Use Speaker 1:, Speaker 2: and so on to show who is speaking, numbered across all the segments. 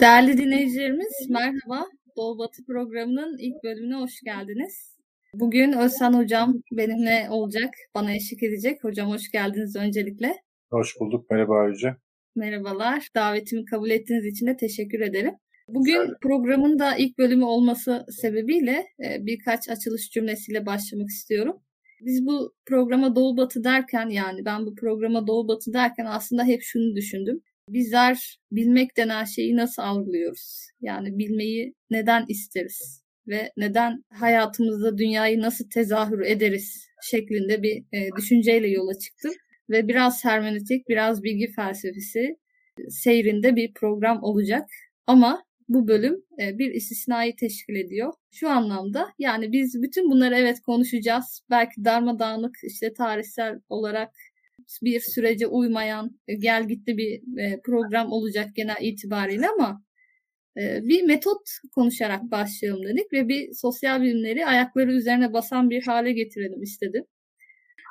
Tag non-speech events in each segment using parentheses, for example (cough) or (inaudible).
Speaker 1: Değerli dinleyicilerimiz merhaba. Doğu Batı programının ilk bölümüne hoş geldiniz. Bugün Özhan Hocam benimle olacak, bana eşlik edecek. Hocam hoş geldiniz öncelikle.
Speaker 2: Hoş bulduk, merhaba Ayrıca.
Speaker 1: Merhabalar, davetimi kabul ettiğiniz için de teşekkür ederim. Bugün Güzel. programın da ilk bölümü olması sebebiyle e, birkaç açılış cümlesiyle başlamak istiyorum. Biz bu programa Doğu Batı derken yani ben bu programa Doğu Batı derken aslında hep şunu düşündüm. Bizler bilmek denen şeyi nasıl algılıyoruz? Yani bilmeyi neden isteriz? Ve neden hayatımızda dünyayı nasıl tezahür ederiz şeklinde bir e, düşünceyle yola çıktım. Ve biraz hermeneutik, biraz bilgi felsefesi seyrinde bir program olacak. Ama bu bölüm e, bir istisnayı teşkil ediyor. Şu anlamda yani biz bütün bunları evet konuşacağız. Belki darmadağınık işte tarihsel olarak bir sürece uymayan e, gel gitti bir e, program olacak genel itibariyle ama bir metot konuşarak başlayalım dedik ve bir sosyal bilimleri ayakları üzerine basan bir hale getirelim istedim.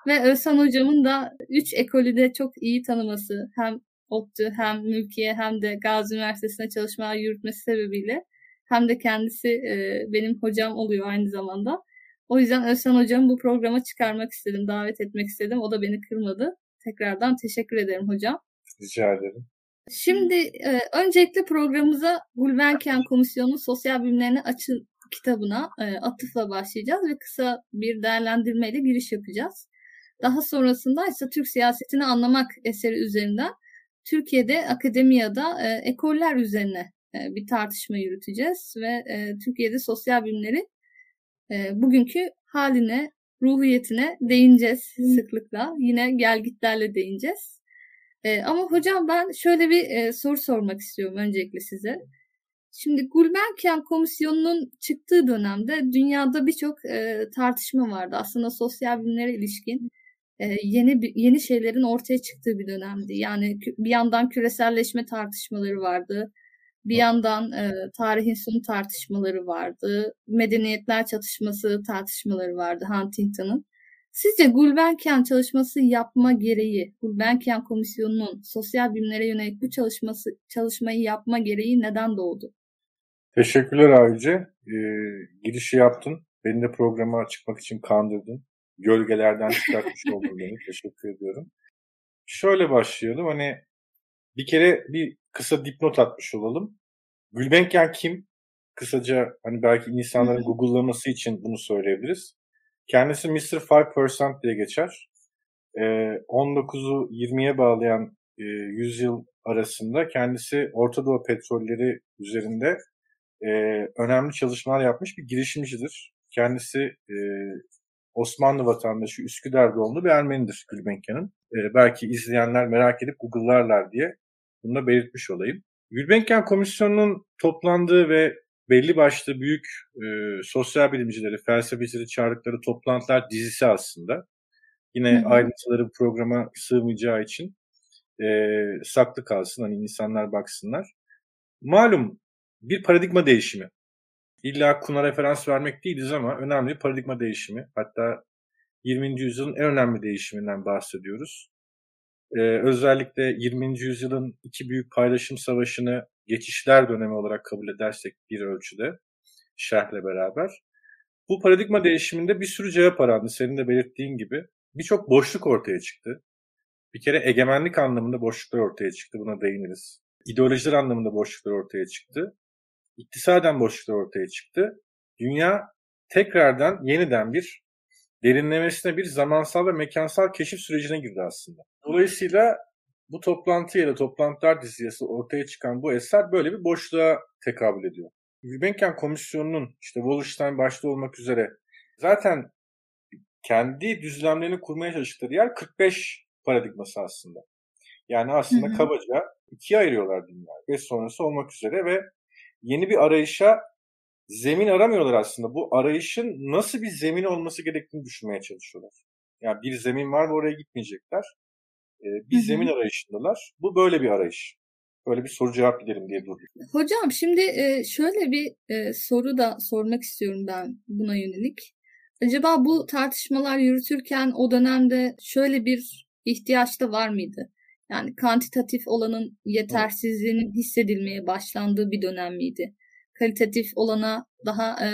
Speaker 1: Ve Özhan hocamın da üç ekolü de çok iyi tanıması hem ODTÜ hem Mülkiye hem de Gazi Üniversitesi'ne çalışmalar yürütmesi sebebiyle hem de kendisi e, benim hocam oluyor aynı zamanda. O yüzden Özcan hocamı bu programa çıkarmak istedim, davet etmek istedim. O da beni kırmadı. Tekrardan teşekkür ederim hocam.
Speaker 2: Rica ederim.
Speaker 1: Şimdi e, öncelikle programımıza Gulbenkian Komisyonu'nun Sosyal Bilimlerine Açı kitabına e, atıfla başlayacağız ve kısa bir değerlendirmeyle giriş yapacağız. Daha sonrasında ise Türk siyasetini anlamak eseri üzerinden Türkiye'de akademiyada e, ekoller üzerine e, bir tartışma yürüteceğiz ve e, Türkiye'de sosyal bilimleri e, bugünkü haline, ruhiyetine değineceğiz sıklıkla. Yine gelgitlerle değineceğiz. E, ama hocam ben şöyle bir e, soru sormak istiyorum öncelikle size. Şimdi Gulbenkian Komisyonu'nun çıktığı dönemde dünyada birçok e, tartışma vardı. Aslında sosyal bilimlere ilişkin yeni yeni şeylerin ortaya çıktığı bir dönemdi. Yani bir yandan küreselleşme tartışmaları vardı. Bir yandan e, tarihin sonu tartışmaları vardı. Medeniyetler çatışması tartışmaları vardı Huntington'ın. Sizce Gulbenkian çalışması yapma gereği, Gulbenkian Komisyonu'nun sosyal bilimlere yönelik bu çalışması çalışmayı yapma gereği neden doğdu?
Speaker 2: Teşekkürler abici. Ee, girişi yaptın. Beni de programa çıkmak için kandırdın gölgelerden çıkartmış (laughs) oldun beni. Teşekkür ediyorum. Şöyle başlayalım. Hani bir kere bir kısa dipnot atmış olalım. Gülbenkian kim? Kısaca hani belki insanların Google'laması için bunu söyleyebiliriz. Kendisi Mr. 5% diye geçer. Ee, 19'u 20'ye bağlayan e, yüzyıl arasında kendisi Orta Doğu petrolleri üzerinde e, önemli çalışmalar yapmış bir girişimcidir. Kendisi e, Osmanlı vatandaşı Üsküdar doğumlu bir Ermenidir Gülbenkian'ın. Ee, belki izleyenler merak edip Google'larlar diye bunu da belirtmiş olayım. Gülbenkian Komisyonu'nun toplandığı ve belli başlı büyük e, sosyal bilimcileri, felsefecileri çağırdıkları toplantılar dizisi aslında. Yine Hı-hı. ayrıntıları programa sığmayacağı için e, saklı kalsın, hani insanlar baksınlar. Malum bir paradigma değişimi İlla Kun'a referans vermek değiliz ama önemli bir paradigma değişimi. Hatta 20. yüzyılın en önemli değişiminden bahsediyoruz. Ee, özellikle 20. yüzyılın iki büyük paylaşım savaşını geçişler dönemi olarak kabul edersek bir ölçüde şerhle beraber. Bu paradigma değişiminde bir sürü cevap arandı. Senin de belirttiğin gibi. Birçok boşluk ortaya çıktı. Bir kere egemenlik anlamında boşluklar ortaya çıktı. Buna değiniriz. İdeolojiler anlamında boşluklar ortaya çıktı iktisaden boşluklar ortaya çıktı. Dünya tekrardan yeniden bir derinlemesine bir zamansal ve mekansal keşif sürecine girdi aslında. Dolayısıyla bu toplantı ya da toplantılar dizisi ortaya çıkan bu eser böyle bir boşluğa tekabül ediyor. Gulbenkian Komisyonu'nun işte Wallerstein başta olmak üzere zaten kendi düzlemlerini kurmaya çalıştıkları yer 45 paradigması aslında. Yani aslında hı hı. kabaca ikiye ayırıyorlar dünyayı. Ve sonrası olmak üzere ve yeni bir arayışa zemin aramıyorlar aslında. Bu arayışın nasıl bir zemin olması gerektiğini düşünmeye çalışıyorlar. Yani bir zemin var ve oraya gitmeyecekler. Ee, bir zemin arayışındalar. Bu böyle bir arayış. Böyle bir soru cevap gidelim diye durduk.
Speaker 1: Hocam şimdi e, şöyle bir e, soru da sormak istiyorum ben buna yönelik. Acaba bu tartışmalar yürütürken o dönemde şöyle bir ihtiyaç da var mıydı? Yani kantitatif olanın yetersizliğinin hissedilmeye başlandığı bir dönem miydi? Kalitatif olana daha e,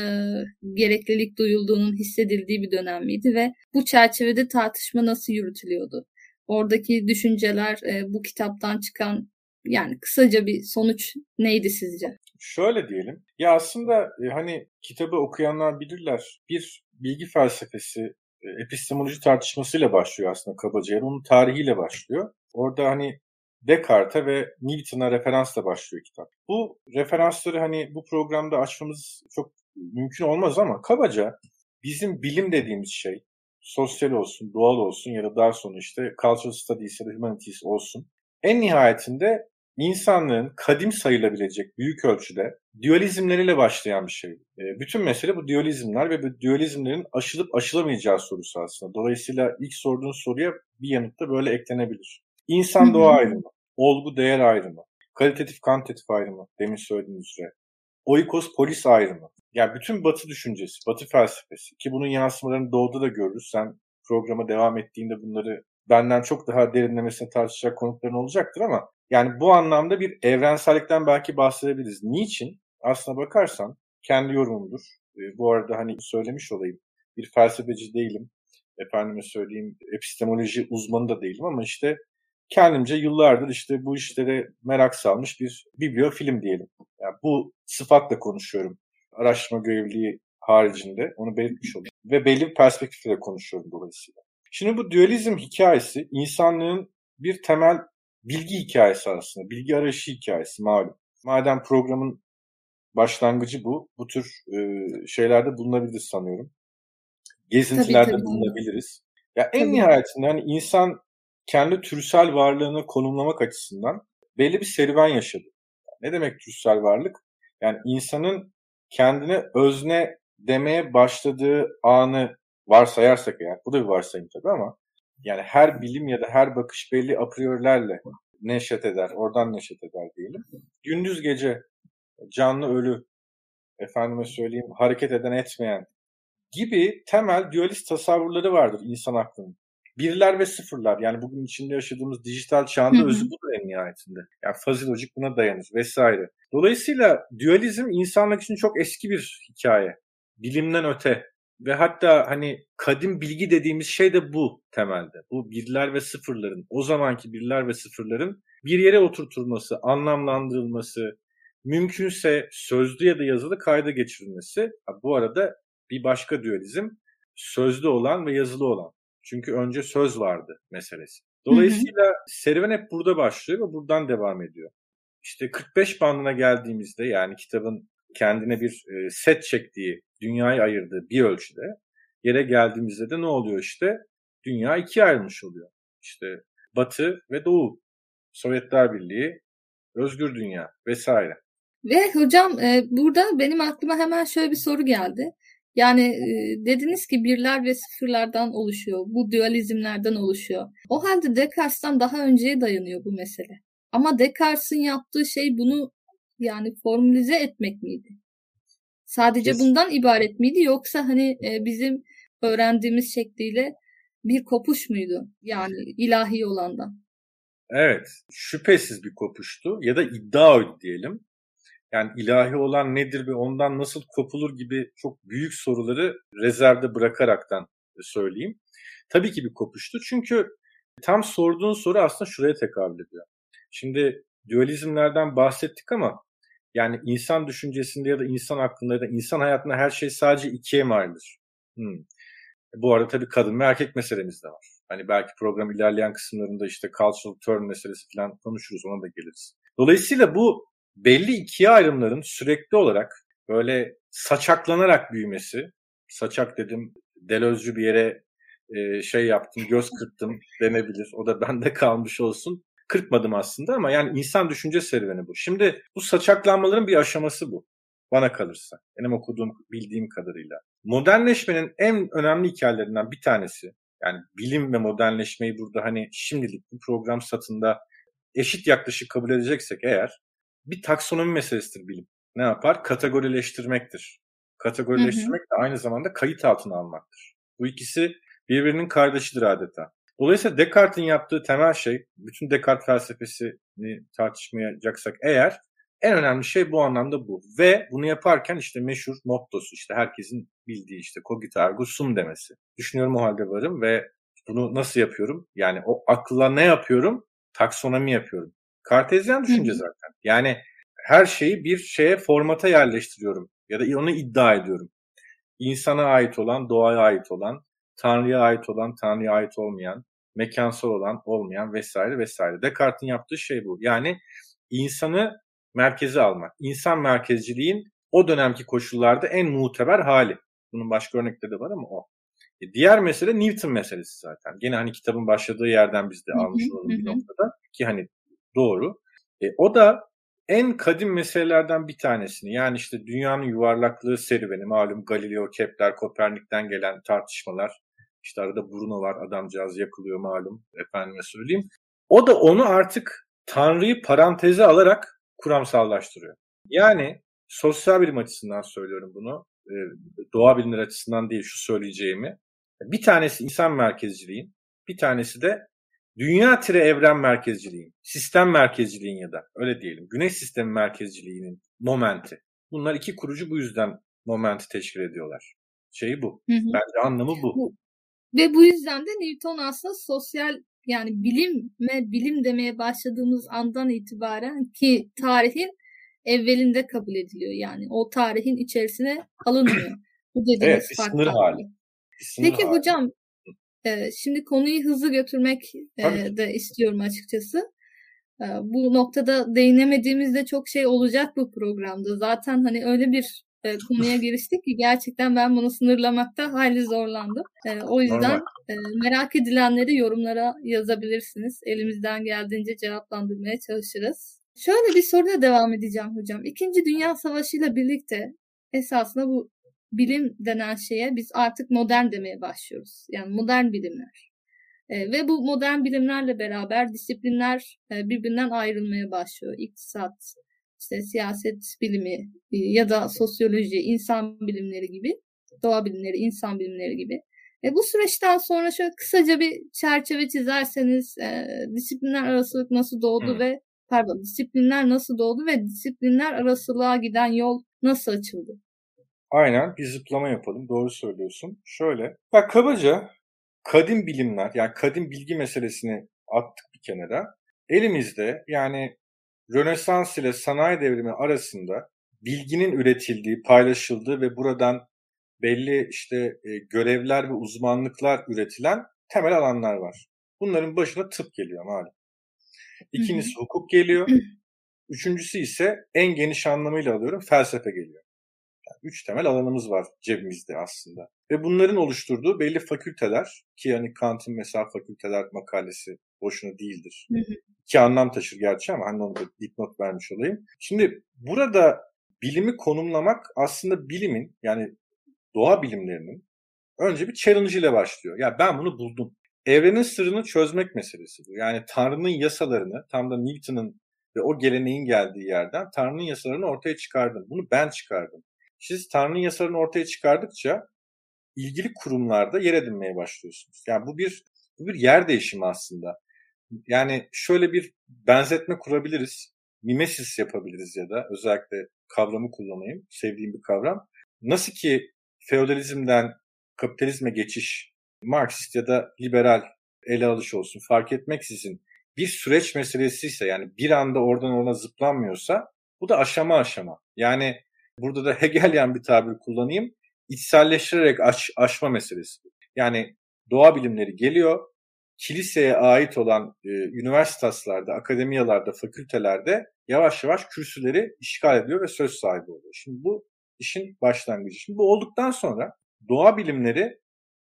Speaker 1: gereklilik duyulduğunun hissedildiği bir dönem miydi ve bu çerçevede tartışma nasıl yürütülüyordu? Oradaki düşünceler e, bu kitaptan çıkan yani kısaca bir sonuç neydi sizce?
Speaker 2: Şöyle diyelim. Ya aslında e, hani kitabı okuyanlar bilirler. Bir bilgi felsefesi, e, epistemoloji tartışmasıyla başlıyor aslında kabaca. Yani onun tarihiyle başlıyor. Orada hani Descartes'e ve Newton'a referansla başlıyor kitap. Bu referansları hani bu programda açmamız çok mümkün olmaz ama kabaca bizim bilim dediğimiz şey sosyal olsun, doğal olsun ya da daha sonra işte cultural studies ya da humanities olsun. En nihayetinde insanlığın kadim sayılabilecek büyük ölçüde dualizmleriyle başlayan bir şey. E, bütün mesele bu dualizmler ve bu dualizmlerin aşılıp aşılamayacağı sorusu aslında. Dolayısıyla ilk sorduğun soruya bir yanıt da böyle eklenebilir. İnsan doğa ayrımı, olgu değer ayrımı, kalitatif kantitatif ayrımı demin söylediğiniz üzere. Oikos polis ayrımı. Yani bütün batı düşüncesi, batı felsefesi ki bunun yansımalarını doğuda da görürüz. Sen programa devam ettiğinde bunları benden çok daha derinlemesine tartışacak konukların olacaktır ama yani bu anlamda bir evrensellikten belki bahsedebiliriz. Niçin? Aslına bakarsan kendi yorumumdur. E, bu arada hani söylemiş olayım. Bir felsefeci değilim. Efendime söyleyeyim epistemoloji uzmanı da değilim ama işte kendimce yıllardır işte bu işlere merak salmış bir bibliofilm diyelim. Yani bu sıfatla konuşuyorum. Araştırma görevliliği haricinde onu belirtmiş olayım. Ve belli bir perspektifle konuşuyorum dolayısıyla. Şimdi bu dualizm hikayesi insanlığın bir temel bilgi hikayesi aslında. Bilgi arayışı hikayesi malum. Madem programın başlangıcı bu, bu tür e, şeylerde bulunabiliriz sanıyorum. Gezintilerde tabii, tabii. bulunabiliriz. Ya en tabii. nihayetinde hani insan kendi türsel varlığını konumlamak açısından belli bir serüven yaşadı. Ne demek türsel varlık? Yani insanın kendine özne demeye başladığı anı varsayarsak eğer, bu da bir varsayım tabii ama yani her bilim ya da her bakış belli a priorilerle neşet eder, oradan neşet eder diyelim. Gündüz gece canlı ölü, efendime söyleyeyim hareket eden etmeyen gibi temel dualist tasavvurları vardır insan aklının. Birler ve sıfırlar yani bugün içinde yaşadığımız dijital çağında özü budur en nihayetinde. Yani fuzzy logic buna dayanır vesaire. Dolayısıyla dualizm insanlık için çok eski bir hikaye. Bilimden öte. Ve hatta hani kadim bilgi dediğimiz şey de bu temelde. Bu birler ve sıfırların, o zamanki birler ve sıfırların bir yere oturtulması, anlamlandırılması, mümkünse sözlü ya da yazılı kayda geçirilmesi. Bu arada bir başka dualizm sözlü olan ve yazılı olan. Çünkü önce söz vardı meselesi. Dolayısıyla hı hı. serüven hep burada başlıyor ve buradan devam ediyor. İşte 45 bandına geldiğimizde yani kitabın kendine bir e, set çektiği, dünyayı ayırdığı bir ölçüde yere geldiğimizde de ne oluyor işte? Dünya ikiye ayrılmış oluyor. İşte Batı ve Doğu, Sovyetler Birliği, özgür dünya vesaire.
Speaker 1: Ve hocam e, burada benim aklıma hemen şöyle bir soru geldi. Yani e, dediniz ki birler ve sıfırlardan oluşuyor. Bu dualizmlerden oluşuyor. O halde Descartes'tan daha önceye dayanıyor bu mesele. Ama Descartes'in yaptığı şey bunu yani formülize etmek miydi? Sadece Kesin. bundan ibaret miydi yoksa hani e, bizim öğrendiğimiz şekliyle bir kopuş muydu? Yani ilahi olandan.
Speaker 2: Evet, şüphesiz bir kopuştu ya da iddia diyelim. Yani ilahi olan nedir ve ondan nasıl kopulur gibi çok büyük soruları rezervde bırakaraktan söyleyeyim. Tabii ki bir kopuştu çünkü tam sorduğun soru aslında şuraya tekabül ediyor. Şimdi dualizmlerden bahsettik ama yani insan düşüncesinde ya da insan aklında ya da insan hayatında her şey sadece ikiye mi ayrılır? Hmm. Bu arada tabii kadın ve erkek meselemiz de var. Hani belki program ilerleyen kısımlarında işte cultural turn meselesi falan konuşuruz ona da geliriz. Dolayısıyla bu belli ikiye ayrımların sürekli olarak böyle saçaklanarak büyümesi, saçak dedim delözcü bir yere e, şey yaptım, göz kırptım denebilir. O da bende (laughs) kalmış olsun kırpmadım aslında ama yani insan düşünce serüveni bu. Şimdi bu saçaklanmaların bir aşaması bu. Bana kalırsa. Benim okuduğum, bildiğim kadarıyla. Modernleşmenin en önemli hikayelerinden bir tanesi. Yani bilim ve modernleşmeyi burada hani şimdilik bu program satında eşit yaklaşık kabul edeceksek eğer bir taksonomi meselesidir bilim. Ne yapar? Kategorileştirmektir. Kategorileştirmek de aynı zamanda kayıt altına almaktır. Bu ikisi birbirinin kardeşidir adeta. Dolayısıyla Descartes'in yaptığı temel şey, bütün Descartes felsefesini tartışmayacaksak eğer, en önemli şey bu anlamda bu. Ve bunu yaparken işte meşhur mottosu, işte herkesin bildiği işte cogito ergo sum demesi. Düşünüyorum o halde varım ve bunu nasıl yapıyorum? Yani o akla ne yapıyorum? Taksonomi yapıyorum. Kartezyen düşünce zaten. Yani her şeyi bir şeye formata yerleştiriyorum ya da onu iddia ediyorum. İnsana ait olan, doğaya ait olan, Tanrı'ya ait olan, Tanrı'ya ait olmayan, mekansal olan, olmayan vesaire vesaire. Descartes'in yaptığı şey bu. Yani insanı merkeze almak. İnsan merkezciliğin o dönemki koşullarda en muteber hali. Bunun başka örnekleri de var ama o. E diğer mesele Newton meselesi zaten. Gene hani kitabın başladığı yerden biz de almış olalım bir noktada. Ki hani doğru. E, o da en kadim meselelerden bir tanesini yani işte dünyanın yuvarlaklığı serüveni malum Galileo, Kepler, Kopernik'ten gelen tartışmalar işte arada Bruno var adamcağız yakılıyor malum efendime söyleyeyim. O da onu artık Tanrı'yı paranteze alarak kuramsallaştırıyor. Yani sosyal bilim açısından söylüyorum bunu. E, doğa bilimleri açısından değil şu söyleyeceğimi. Bir tanesi insan merkezciliğin, bir tanesi de dünya tire evren merkezciliğin, sistem merkezciliğin ya da öyle diyelim güneş sistemi merkezciliğinin momenti. Bunlar iki kurucu bu yüzden momenti teşkil ediyorlar. Şeyi bu. Hı hı. Bence anlamı bu. bu.
Speaker 1: Ve bu yüzden de Newton aslında sosyal yani bilim ve bilim demeye başladığımız andan itibaren ki tarihin evvelinde kabul ediliyor. Yani o tarihin içerisine alınmıyor. Bu (clears throat) dediğimiz
Speaker 2: evet, bir sınır hali.
Speaker 1: Peki hocam e, şimdi konuyu hızlı götürmek e, de istiyorum açıkçası. E, bu noktada değinemediğimizde çok şey olacak bu programda. Zaten hani öyle bir e, (laughs) konuya giriştik ki gerçekten ben bunu sınırlamakta hayli zorlandım. E, o yüzden e, merak edilenleri yorumlara yazabilirsiniz. Elimizden geldiğince cevaplandırmaya çalışırız. Şöyle bir soruyla devam edeceğim hocam. İkinci Dünya Savaşı ile birlikte esasında bu bilim denen şeye biz artık modern demeye başlıyoruz. Yani modern bilimler. E, ve bu modern bilimlerle beraber disiplinler e, birbirinden ayrılmaya başlıyor. İktisat, işte siyaset bilimi e, ya da sosyoloji, insan bilimleri gibi, doğa bilimleri, insan bilimleri gibi. E, bu süreçten sonra şöyle kısaca bir çerçeve çizerseniz e, disiplinler arasılık nasıl doğdu hmm. ve pardon disiplinler nasıl doğdu ve disiplinler arasılığa giden yol nasıl açıldı?
Speaker 2: Aynen bir zıplama yapalım. Doğru söylüyorsun. Şöyle. Ya kabaca kadim bilimler yani kadim bilgi meselesini attık bir kenara. Elimizde yani Rönesans ile sanayi devrimi arasında bilginin üretildiği, paylaşıldığı ve buradan belli işte e, görevler ve uzmanlıklar üretilen temel alanlar var. Bunların başına tıp geliyor malum. İkincisi hukuk geliyor. (clears throat) Üçüncüsü ise en geniş anlamıyla alıyorum felsefe geliyor. Üç temel alanımız var cebimizde aslında. Ve bunların oluşturduğu belli fakülteler ki yani Kant'ın mesela fakülteler makalesi boşuna değildir. Hı hı. İki anlam taşır gerçi ama hani onu da dipnot vermiş olayım. Şimdi burada bilimi konumlamak aslında bilimin yani doğa bilimlerinin önce bir challenge ile başlıyor. Ya ben bunu buldum. Evrenin sırrını çözmek meselesi bu. Yani Tanrı'nın yasalarını tam da Newton'ın ve o geleneğin geldiği yerden Tanrı'nın yasalarını ortaya çıkardım. Bunu ben çıkardım. Siz Tanrı'nın yasalarını ortaya çıkardıkça ilgili kurumlarda yer edinmeye başlıyorsunuz. Yani bu bir bu bir yer değişimi aslında. Yani şöyle bir benzetme kurabiliriz. Mimesis yapabiliriz ya da özellikle kavramı kullanayım. Sevdiğim bir kavram. Nasıl ki feodalizmden kapitalizme geçiş Marksist ya da liberal ele alış olsun fark etmeksizin bir süreç meselesi ise yani bir anda oradan ona zıplanmıyorsa bu da aşama aşama. Yani burada da Hegelian bir tabir kullanayım. İçselleştirerek aş, aşma meselesi. Yani doğa bilimleri geliyor, kiliseye ait olan e, üniversitaslarda, akademiyalarda, fakültelerde yavaş yavaş kürsüleri işgal ediyor ve söz sahibi oluyor. Şimdi bu işin başlangıcı. Şimdi bu olduktan sonra doğa bilimleri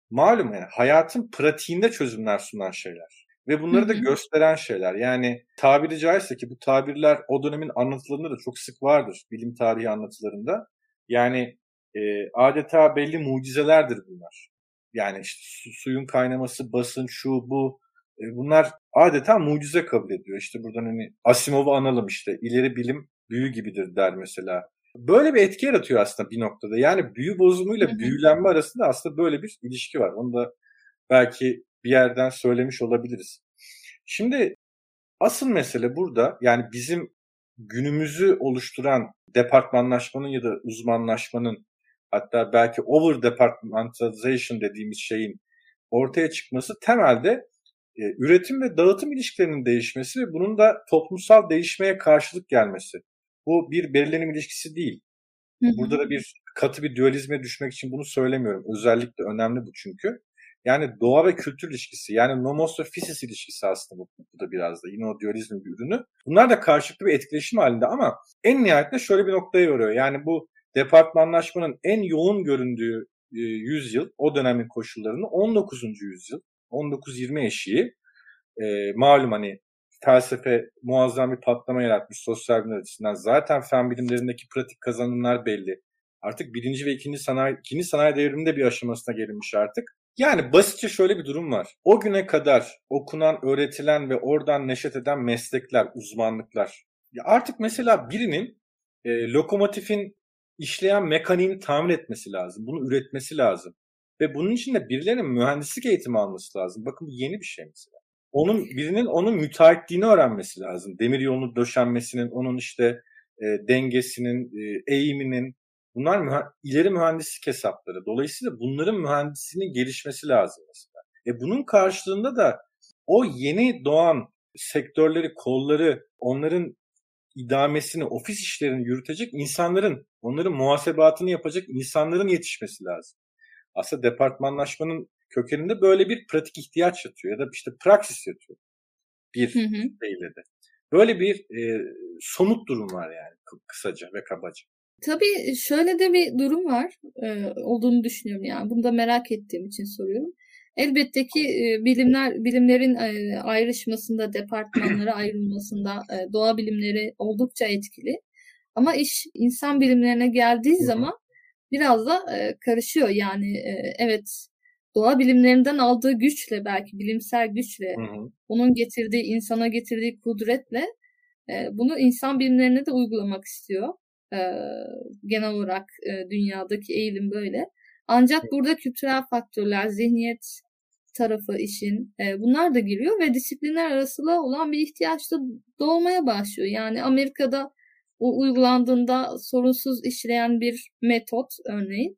Speaker 2: malum yani hayatın pratiğinde çözümler sunan şeyler. Ve bunları da gösteren şeyler. Yani tabiri caizse ki bu tabirler o dönemin anlatılarında da çok sık vardır. Bilim tarihi anlatılarında. Yani e, adeta belli mucizelerdir bunlar. Yani işte su, suyun kaynaması, basın, şu, bu. E, bunlar adeta mucize kabul ediyor. İşte buradan hani Asimov'u analım işte. ileri bilim büyü gibidir der mesela. Böyle bir etki yaratıyor aslında bir noktada. Yani büyü bozumuyla büyülenme arasında aslında böyle bir ilişki var. Onu da belki bir yerden söylemiş olabiliriz. Şimdi asıl mesele burada yani bizim günümüzü oluşturan departmanlaşmanın ya da uzmanlaşmanın hatta belki over departmentalization dediğimiz şeyin ortaya çıkması temelde e, üretim ve dağıtım ilişkilerinin değişmesi ve bunun da toplumsal değişmeye karşılık gelmesi. Bu bir belirlenim ilişkisi değil. Burada da bir katı bir dualizme düşmek için bunu söylemiyorum. Özellikle önemli bu çünkü. Yani doğa ve kültür ilişkisi yani nomos ve fisis ilişkisi aslında bu, bu da biraz da yine o dualizmin bir ürünü. Bunlar da karşılıklı bir etkileşim halinde ama en nihayetinde şöyle bir noktaya varıyor. Yani bu departmanlaşmanın en yoğun göründüğü e, yüzyıl, o dönemin koşullarını 19. yüzyıl, 19-20 eşiği e, malum hani felsefe muazzam bir patlama yaratmış sosyal bilimler açısından. Zaten fen bilimlerindeki pratik kazanımlar belli. Artık birinci ve ikinci sanayi, ikinci sanayi devriminde bir aşamasına gelinmiş artık. Yani basitçe şöyle bir durum var. O güne kadar okunan, öğretilen ve oradan neşet eden meslekler, uzmanlıklar. Ya artık mesela birinin e, lokomotifin işleyen mekaniğini tamir etmesi lazım. Bunu üretmesi lazım. Ve bunun için de birilerinin mühendislik eğitimi alması lazım. Bakın bu yeni bir şey mesela. Onun birinin onun müteahhitliğini öğrenmesi lazım. Demir yolunu döşenmesinin, onun işte e, dengesinin, e, eğiminin, Bunlar mühe- ileri mühendislik hesapları. Dolayısıyla bunların mühendisliğinin gelişmesi lazım mesela. E bunun karşılığında da o yeni doğan sektörleri, kolları, onların idamesini, ofis işlerini yürütecek insanların, onların muhasebatını yapacak insanların yetişmesi lazım. Aslında departmanlaşmanın kökeninde böyle bir pratik ihtiyaç yatıyor ya da işte praksis yatıyor. Bir şeyle de. Böyle bir e, somut durum var yani kısaca ve kabaca.
Speaker 1: Tabii şöyle de bir durum var e, olduğunu düşünüyorum yani. Bunu da merak ettiğim için soruyorum. Elbette ki e, bilimler bilimlerin e, ayrışmasında, departmanlara (clears throat) ayrılmasında e, doğa bilimleri oldukça etkili. Ama iş insan bilimlerine geldiği zaman biraz da e, karışıyor. Yani e, evet doğa bilimlerinden aldığı güçle belki bilimsel güçle, onun getirdiği insana getirdiği kudretle e, bunu insan bilimlerine de uygulamak istiyor. E, genel olarak e, dünyadaki eğilim böyle. Ancak burada kültürel faktörler, zihniyet tarafı işin e, bunlar da giriyor ve disiplinler arasında olan bir ihtiyaç da doğmaya başlıyor. Yani Amerika'da o uygulandığında sorunsuz işleyen bir metot örneğin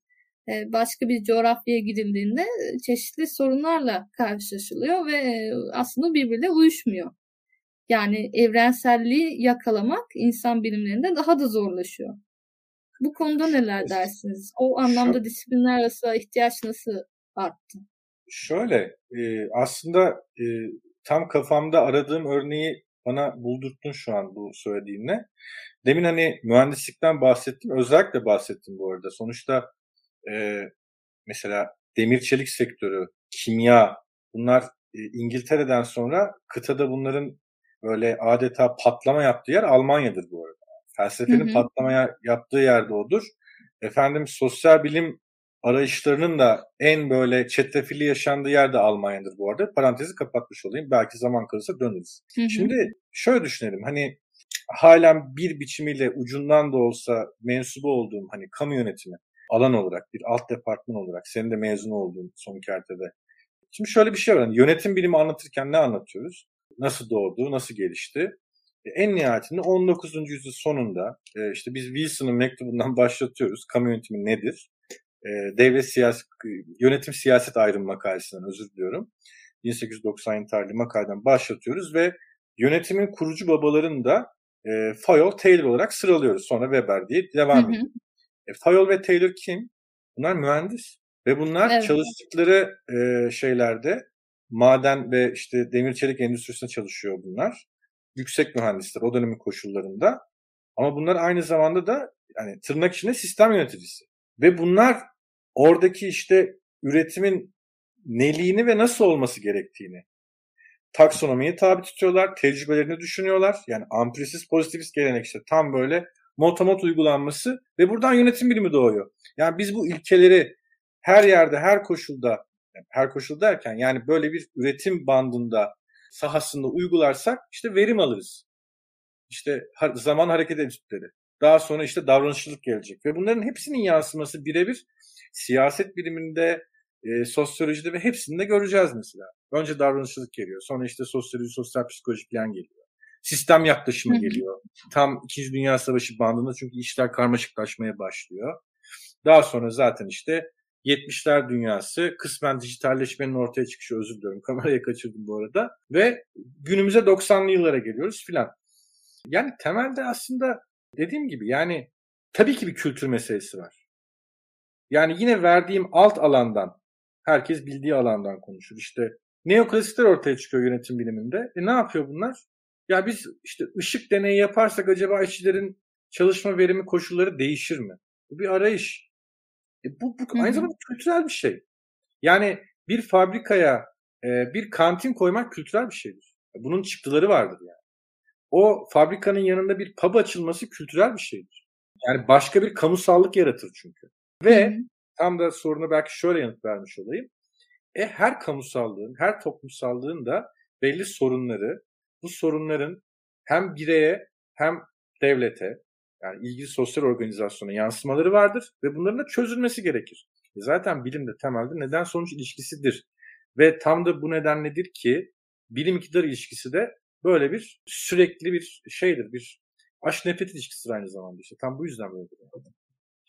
Speaker 1: başka bir coğrafyaya gidildiğinde çeşitli sorunlarla karşılaşılıyor ve aslında birbirine uyuşmuyor. Yani evrenselliği yakalamak insan bilimlerinde daha da zorlaşıyor. Bu konuda neler dersiniz? O anlamda disiplinler arası ihtiyaç nasıl arttı?
Speaker 2: Şöyle, e, aslında e, tam kafamda aradığım örneği bana buldurttun şu an bu söylediğinle. Demin hani mühendislikten bahsettim, özellikle bahsettim bu arada. Sonuçta e, mesela demir çelik sektörü, kimya bunlar e, İngiltere'den sonra kıtada bunların böyle adeta patlama yaptığı yer Almanya'dır bu arada. Felsefenin hı hı. patlamaya yaptığı yerde odur. Efendim sosyal bilim arayışlarının da en böyle çetrefilli yaşandığı yerde Almanya'dır bu arada. Parantezi kapatmış olayım. Belki zaman kalırsa döneriz. Hı hı. Şimdi şöyle düşünelim. Hani halen bir biçimiyle ucundan da olsa mensubu olduğum hani kamu yönetimi alan olarak bir alt departman olarak senin de mezun olduğun son kertede. Şimdi şöyle bir şey var. Yani yönetim bilimi anlatırken ne anlatıyoruz? Nasıl doğdu, nasıl gelişti. E, en nihayetinde 19. yüzyıl sonunda e, işte biz Wilson'ın mektubundan (laughs) başlatıyoruz. Kamu yönetimi nedir? E, devlet siyaset, yönetim siyaset ayrım makalesinden özür diliyorum. 1890 tarihli makaleden başlatıyoruz ve yönetimin kurucu babalarını da e, Fayol, Taylor olarak sıralıyoruz. Sonra Weber diye devam ediyor. E, Fayol ve Taylor kim? Bunlar mühendis. Ve bunlar evet. çalıştıkları e, şeylerde maden ve işte demir çelik endüstrisinde çalışıyor bunlar. Yüksek mühendisler o dönemin koşullarında. Ama bunlar aynı zamanda da yani tırnak içinde sistem yöneticisi. Ve bunlar oradaki işte üretimin neliğini ve nasıl olması gerektiğini taksonomiye tabi tutuyorlar, tecrübelerini düşünüyorlar. Yani ampirisist pozitivist gelenek işte tam böyle motomot uygulanması ve buradan yönetim bilimi doğuyor. Yani biz bu ilkeleri her yerde, her koşulda her koşul derken yani böyle bir üretim bandında sahasında uygularsak işte verim alırız. İşte zaman hareket etkileri. Daha sonra işte davranışçılık gelecek. Ve bunların hepsinin yansıması birebir siyaset biliminde, e, sosyolojide ve hepsinde göreceğiz mesela. Önce davranışçılık geliyor. Sonra işte sosyoloji, sosyal psikolojik bilen geliyor. Sistem yaklaşımı geliyor. Tam İkinci Dünya Savaşı bandında çünkü işler karmaşıklaşmaya başlıyor. Daha sonra zaten işte 70'ler dünyası kısmen dijitalleşmenin ortaya çıkışı özür diliyorum kameraya kaçırdım bu arada ve günümüze 90'lı yıllara geliyoruz filan. Yani temelde aslında dediğim gibi yani tabii ki bir kültür meselesi var. Yani yine verdiğim alt alandan herkes bildiği alandan konuşur. İşte neoklasikler ortaya çıkıyor yönetim biliminde. E ne yapıyor bunlar? Ya biz işte ışık deneyi yaparsak acaba işçilerin çalışma verimi koşulları değişir mi? Bu bir arayış. E bu, bu aynı zamanda kültürel bir şey. Yani bir fabrikaya e, bir kantin koymak kültürel bir şeydir. Bunun çıktıları vardır yani. O fabrikanın yanında bir pub açılması kültürel bir şeydir. Yani başka bir kamusallık yaratır çünkü. Ve Hı-hı. tam da sorunu belki şöyle yanıt vermiş olayım. E her kamusallığın, her toplumsallığın da belli sorunları, bu sorunların hem bireye hem devlete yani ilgili sosyal organizasyona yansımaları vardır ve bunların da çözülmesi gerekir. E zaten bilim de temelde neden sonuç ilişkisidir. Ve tam da bu nedenledir ki bilim iktidar ilişkisi de böyle bir sürekli bir şeydir. Bir aşk nefret ilişkisidir aynı zamanda işte. Tam bu yüzden böyledir.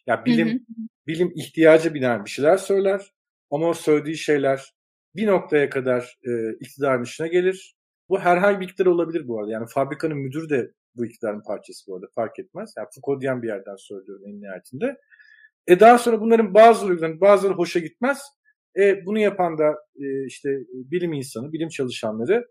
Speaker 2: Ya bilim hı hı. bilim ihtiyaca binen bir şeyler söyler ama o söylediği şeyler bir noktaya kadar e, iktidarın işine gelir. Bu herhangi bir iktidar olabilir bu arada. Yani fabrikanın müdürü de bu iktidarın parçası bu arada fark etmez. Yani Foucault'yan bir yerden söylüyorum en nihayetinde. E daha sonra bunların bazıları, bazıları hoşa gitmez. E bunu yapan da e, işte bilim insanı, bilim çalışanları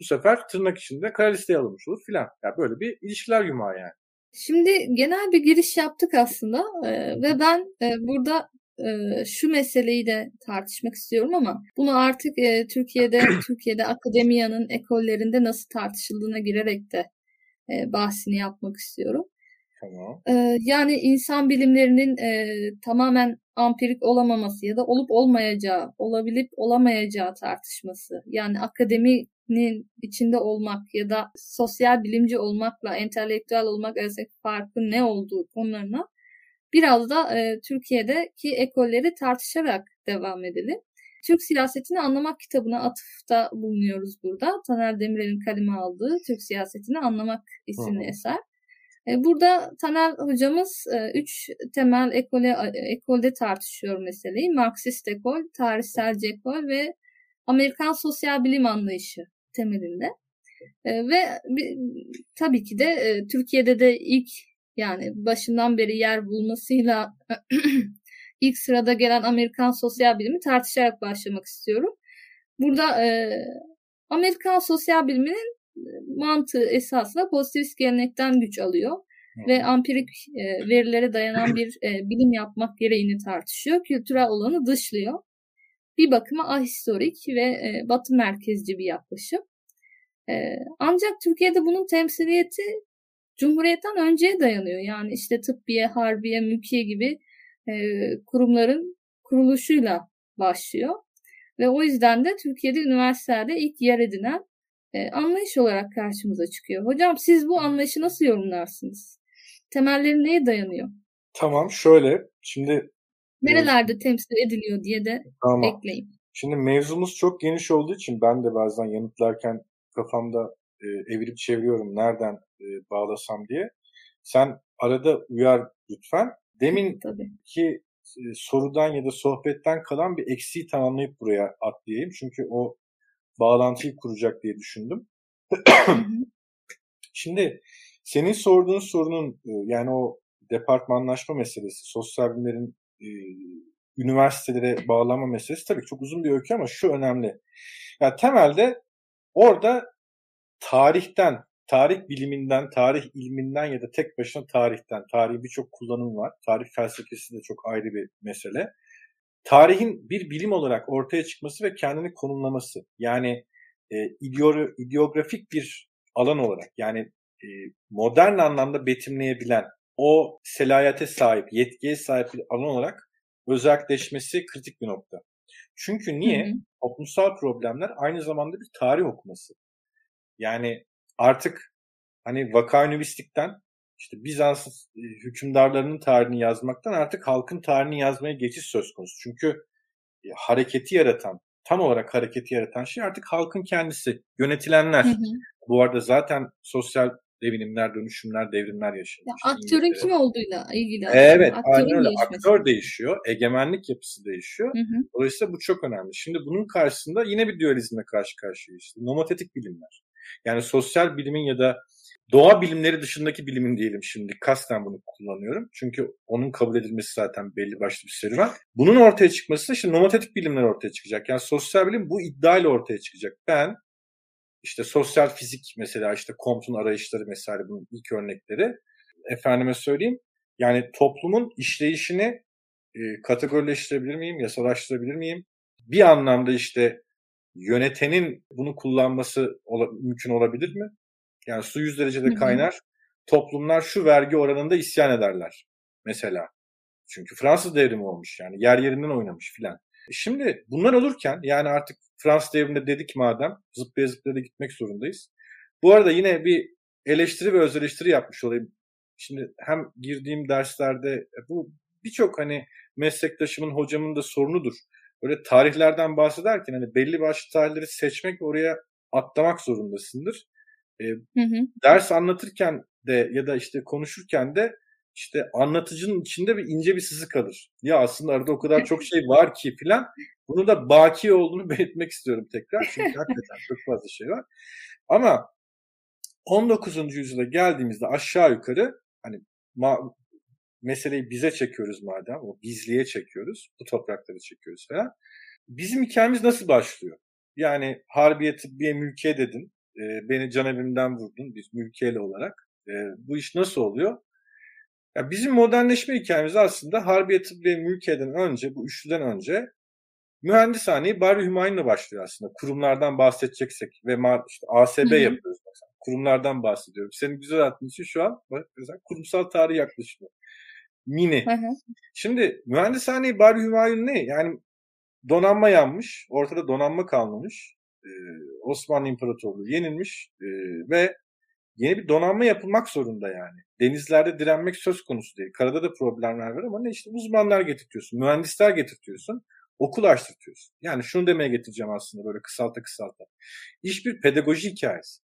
Speaker 2: bu sefer tırnak içinde kara listeye alınmış olur filan. Yani böyle bir ilişkiler yumağı yani.
Speaker 1: Şimdi genel bir giriş yaptık aslında e, ve ben e, burada e, şu meseleyi de tartışmak istiyorum ama bunu artık e, Türkiye'de (clears throat) Türkiye'de akademiyanın ekollerinde nasıl tartışıldığına girerek de e, bahsini yapmak istiyorum. Tamam. E, yani insan bilimlerinin e, tamamen ampirik olamaması ya da olup olmayacağı, olabilip olamayacağı tartışması. Yani akademinin içinde olmak ya da sosyal bilimci olmakla entelektüel olmak arasındaki farkın ne olduğu konularına biraz da e, Türkiye'deki ekolleri tartışarak devam edelim. Türk siyasetini anlamak kitabına atıfta bulunuyoruz burada. Taner Demirel'in kaleme aldığı Türk siyasetini anlamak isimli Hı. eser. E, burada Taner hocamız e, üç temel ekole, ekolde tartışıyor meseleyi. Marksist ekol, tarihselci ekol ve Amerikan sosyal bilim anlayışı temelinde. E, ve tabii ki de Türkiye'de de ilk yani başından beri yer bulmasıyla (clears throat) ilk sırada gelen Amerikan sosyal bilimi tartışarak başlamak istiyorum. Burada e, Amerikan sosyal biliminin e, mantığı esasında pozitivist gelenekten güç alıyor ve ampirik e, verilere dayanan bir e, bilim yapmak gereğini tartışıyor. Kültürel olanı dışlıyor. Bir bakıma ahistorik ve e, batı merkezci bir yaklaşım. E, ancak Türkiye'de bunun temsiliyeti Cumhuriyet'ten önceye dayanıyor. Yani işte tıbbiye, harbiye, mülkiye gibi e, kurumların kuruluşuyla başlıyor. Ve o yüzden de Türkiye'de üniversitelerde ilk yer edinen e, anlayış olarak karşımıza çıkıyor. Hocam siz bu anlayışı nasıl yorumlarsınız? Temelleri neye dayanıyor?
Speaker 2: Tamam şöyle şimdi
Speaker 1: nerelerde temsil ediliyor diye de tamam. ekleyin.
Speaker 2: Şimdi mevzumuz çok geniş olduğu için ben de bazen yanıtlarken kafamda e, evirip çeviriyorum nereden e, bağlasam diye. Sen arada uyar lütfen. Demin ki e, sorudan ya da sohbetten kalan bir eksiği tamamlayıp buraya atlayayım. Çünkü o bağlantıyı kuracak diye düşündüm. (clears throat) Şimdi senin sorduğun sorunun e, yani o departmanlaşma meselesi, sosyal bilimlerin e, üniversitelere bağlama meselesi tabii çok uzun bir öykü ama şu önemli. Yani temelde orada tarihten tarih biliminden, tarih ilminden ya da tek başına tarihten, tarihin birçok kullanım var. Tarih felsefesi de çok ayrı bir mesele. Tarihin bir bilim olarak ortaya çıkması ve kendini konumlaması. Yani e, ideografik bir alan olarak yani e, modern anlamda betimleyebilen o selayete sahip, yetkiye sahip bir alan olarak özelleşmesi kritik bir nokta. Çünkü niye? Hı hı. Toplumsal problemler aynı zamanda bir tarih okuması. Yani artık hani vakaünüvistikten işte Bizans e, hükümdarlarının tarihini yazmaktan artık halkın tarihini yazmaya geçiş söz konusu. Çünkü e, hareketi yaratan, tam olarak hareketi yaratan şey artık halkın kendisi, yönetilenler. Hı hı. Bu arada zaten sosyal devinimler, dönüşümler, devrimler yaşanıyor.
Speaker 1: Ya, aktörün kim olduğuyla ilgili.
Speaker 2: Evet, aynen öyle. Aktör değişiyor, egemenlik yapısı değişiyor. Hı hı. Dolayısıyla bu çok önemli. Şimdi bunun karşısında yine bir dualizmle karşı karşıyayız. İşte nomotetik bilimler. Yani sosyal bilimin ya da doğa bilimleri dışındaki bilimin diyelim şimdi. Kasten bunu kullanıyorum. Çünkü onun kabul edilmesi zaten belli başlı bir serüven. Bunun ortaya çıkması işte nomotetik bilimler ortaya çıkacak. Yani sosyal bilim bu iddiayla ortaya çıkacak. Ben işte sosyal fizik mesela işte Comte'un arayışları mesela bunun ilk örnekleri. Efendime söyleyeyim yani toplumun işleyişini e, kategorileştirebilir miyim, yasalaştırabilir miyim? Bir anlamda işte yönetenin bunu kullanması ola, mümkün olabilir mi? Yani su 100 derecede kaynar. Toplumlar şu vergi oranında isyan ederler mesela. Çünkü Fransız devrimi olmuş yani yer yerinden oynamış filan. E şimdi bunlar olurken yani artık Fransız devriminde dedik madem zıplaya zıplaya da gitmek zorundayız. Bu arada yine bir eleştiri ve öz eleştiri yapmış olayım. Şimdi hem girdiğim derslerde e, bu birçok hani meslektaşımın, hocamın da sorunudur. Böyle tarihlerden bahsederken hani belli başlı tarihleri seçmek oraya atlamak zorundasındır. E, hı hı. Ders anlatırken de ya da işte konuşurken de işte anlatıcının içinde bir ince bir sızı kalır. Ya aslında arada o kadar çok şey var ki filan. Bunu da baki olduğunu (laughs) belirtmek istiyorum tekrar. Çünkü hakikaten çok fazla şey var. Ama 19. yüzyıla geldiğimizde aşağı yukarı hani ma- meseleyi bize çekiyoruz madem, o bizliğe çekiyoruz, bu toprakları çekiyoruz falan. Bizim hikayemiz nasıl başlıyor? Yani Harbiye Tıbbiye Mülkiye dedin, e, beni can evimden vurdun biz mülkiyeli olarak. E, bu iş nasıl oluyor? Ya bizim modernleşme hikayemiz aslında Harbiye Tıbbiye Mülkiye'den önce, bu üçlüden önce mühendishaneyi Bari Hümayun'la başlıyor aslında. Kurumlardan bahsedeceksek ve işte ASB Hı-hı. yapıyoruz mesela. Kurumlardan bahsediyorum. Senin güzel attığın için şu an mesela kurumsal tarih yaklaşımı. Mini. Hı-hı. Şimdi mühendishaneyi Bari Hümayun ne? Yani donanma yanmış. Ortada donanma kalmamış. Ee, Osmanlı İmparatorluğu yenilmiş ee, ve yeni bir donanma yapılmak zorunda yani. Denizlerde direnmek söz konusu değil. Karada da problemler var ama ne işte uzmanlar getirtiyorsun, mühendisler getirtiyorsun, okul açtırtıyorsun. Yani şunu demeye getireceğim aslında böyle kısalta kısalta. İş bir pedagoji hikayesi.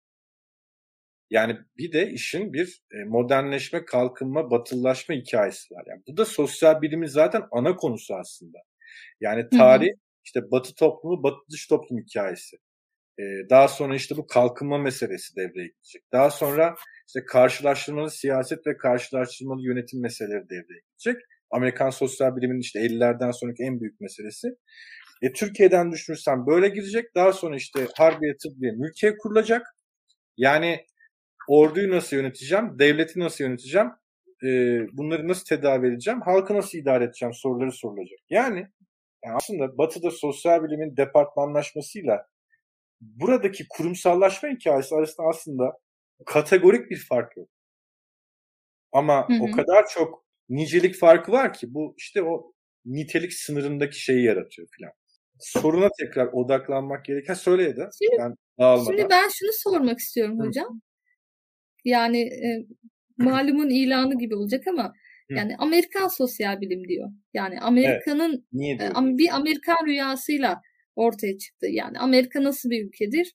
Speaker 2: Yani bir de işin bir e, modernleşme, kalkınma, batıllaşma hikayesi var. Yani bu da sosyal bilimin zaten ana konusu aslında. Yani tarih hı hı. işte batı toplumu, batı dış toplum hikayesi. Daha sonra işte bu kalkınma meselesi devreye girecek. Daha sonra işte karşılaştırmalı siyaset ve karşılaştırmalı yönetim meseleleri devreye girecek. Amerikan sosyal biliminin işte 50'lerden sonraki en büyük meselesi. E, Türkiye'den düşünürsem böyle girecek. Daha sonra işte Harbiye Tıbbiye mülkiye kurulacak. Yani orduyu nasıl yöneteceğim, devleti nasıl yöneteceğim, e, bunları nasıl tedavi edeceğim, halkı nasıl idare edeceğim soruları sorulacak. Yani, yani aslında Batı'da sosyal bilimin departmanlaşmasıyla buradaki kurumsallaşma hikayesi arasında aslında kategorik bir fark yok. Ama hı hı. o kadar çok nicelik farkı var ki bu işte o nitelik sınırındaki şeyi yaratıyor filan. Soruna tekrar odaklanmak gereken söyle da
Speaker 1: şimdi, ben dağılmadan. Şimdi ben şunu sormak istiyorum hocam. Yani e, malumun ilanı gibi olacak ama yani Amerikan sosyal bilim diyor. Yani Amerika'nın evet. e, bir Amerikan rüyasıyla ortaya çıktı. Yani Amerika nasıl bir ülkedir?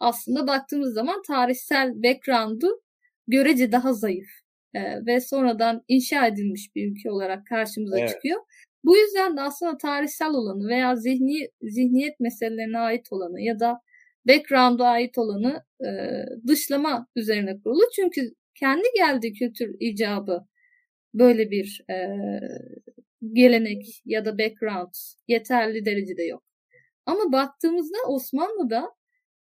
Speaker 1: Aslında baktığımız zaman tarihsel background'u görece daha zayıf e, ve sonradan inşa edilmiş bir ülke olarak karşımıza evet. çıkıyor. Bu yüzden de aslında tarihsel olanı veya zihni, zihniyet meselelerine ait olanı ya da background'a ait olanı e, dışlama üzerine kurulu. Çünkü kendi geldiği kültür icabı böyle bir e, gelenek ya da background yeterli derecede yok. Ama baktığımızda Osmanlı'da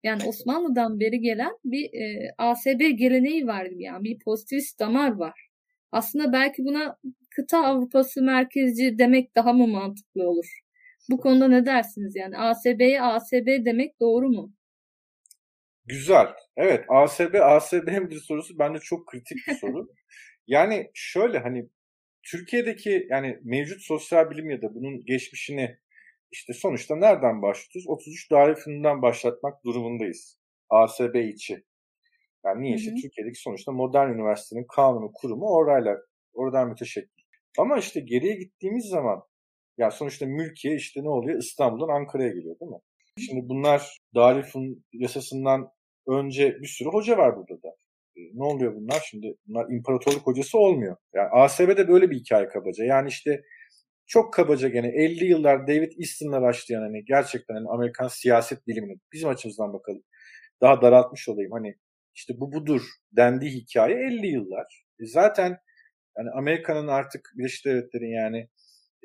Speaker 1: yani Osmanlı'dan beri gelen bir e, ASB geleneği var yani bir pozitivist damar var. Aslında belki buna kıta Avrupası merkezci demek daha mı mantıklı olur? Bu konuda ne dersiniz yani ASB'ye ASB demek doğru mu?
Speaker 2: Güzel. Evet ASB ASB (laughs) bir sorusu bence çok kritik bir soru. (laughs) yani şöyle hani Türkiye'deki yani mevcut sosyal bilim ya da bunun geçmişini işte sonuçta nereden başlıyoruz? 33 daire fınından başlatmak durumundayız. ASB içi. Yani niye? işte Türkiye'deki sonuçta modern üniversitenin kanunu, kurumu orayla, oradan müteşekkil. Ama işte geriye gittiğimiz zaman ya sonuçta mülkiye işte ne oluyor? İstanbul'dan Ankara'ya geliyor değil mi? Şimdi bunlar Darülfünun yasasından önce bir sürü hoca var burada da. E, ne oluyor bunlar? Şimdi bunlar imparatorluk hocası olmuyor. Yani ASB'de böyle bir hikaye kabaca. Yani işte çok kabaca gene 50 yıllar David Easton'la başlayan hani gerçekten hani Amerikan siyaset bilimini bizim açımızdan bakalım. Daha daraltmış olayım. Hani işte bu budur dendiği hikaye 50 yıllar. E zaten yani Amerika'nın artık Birleşik Devletler'in yani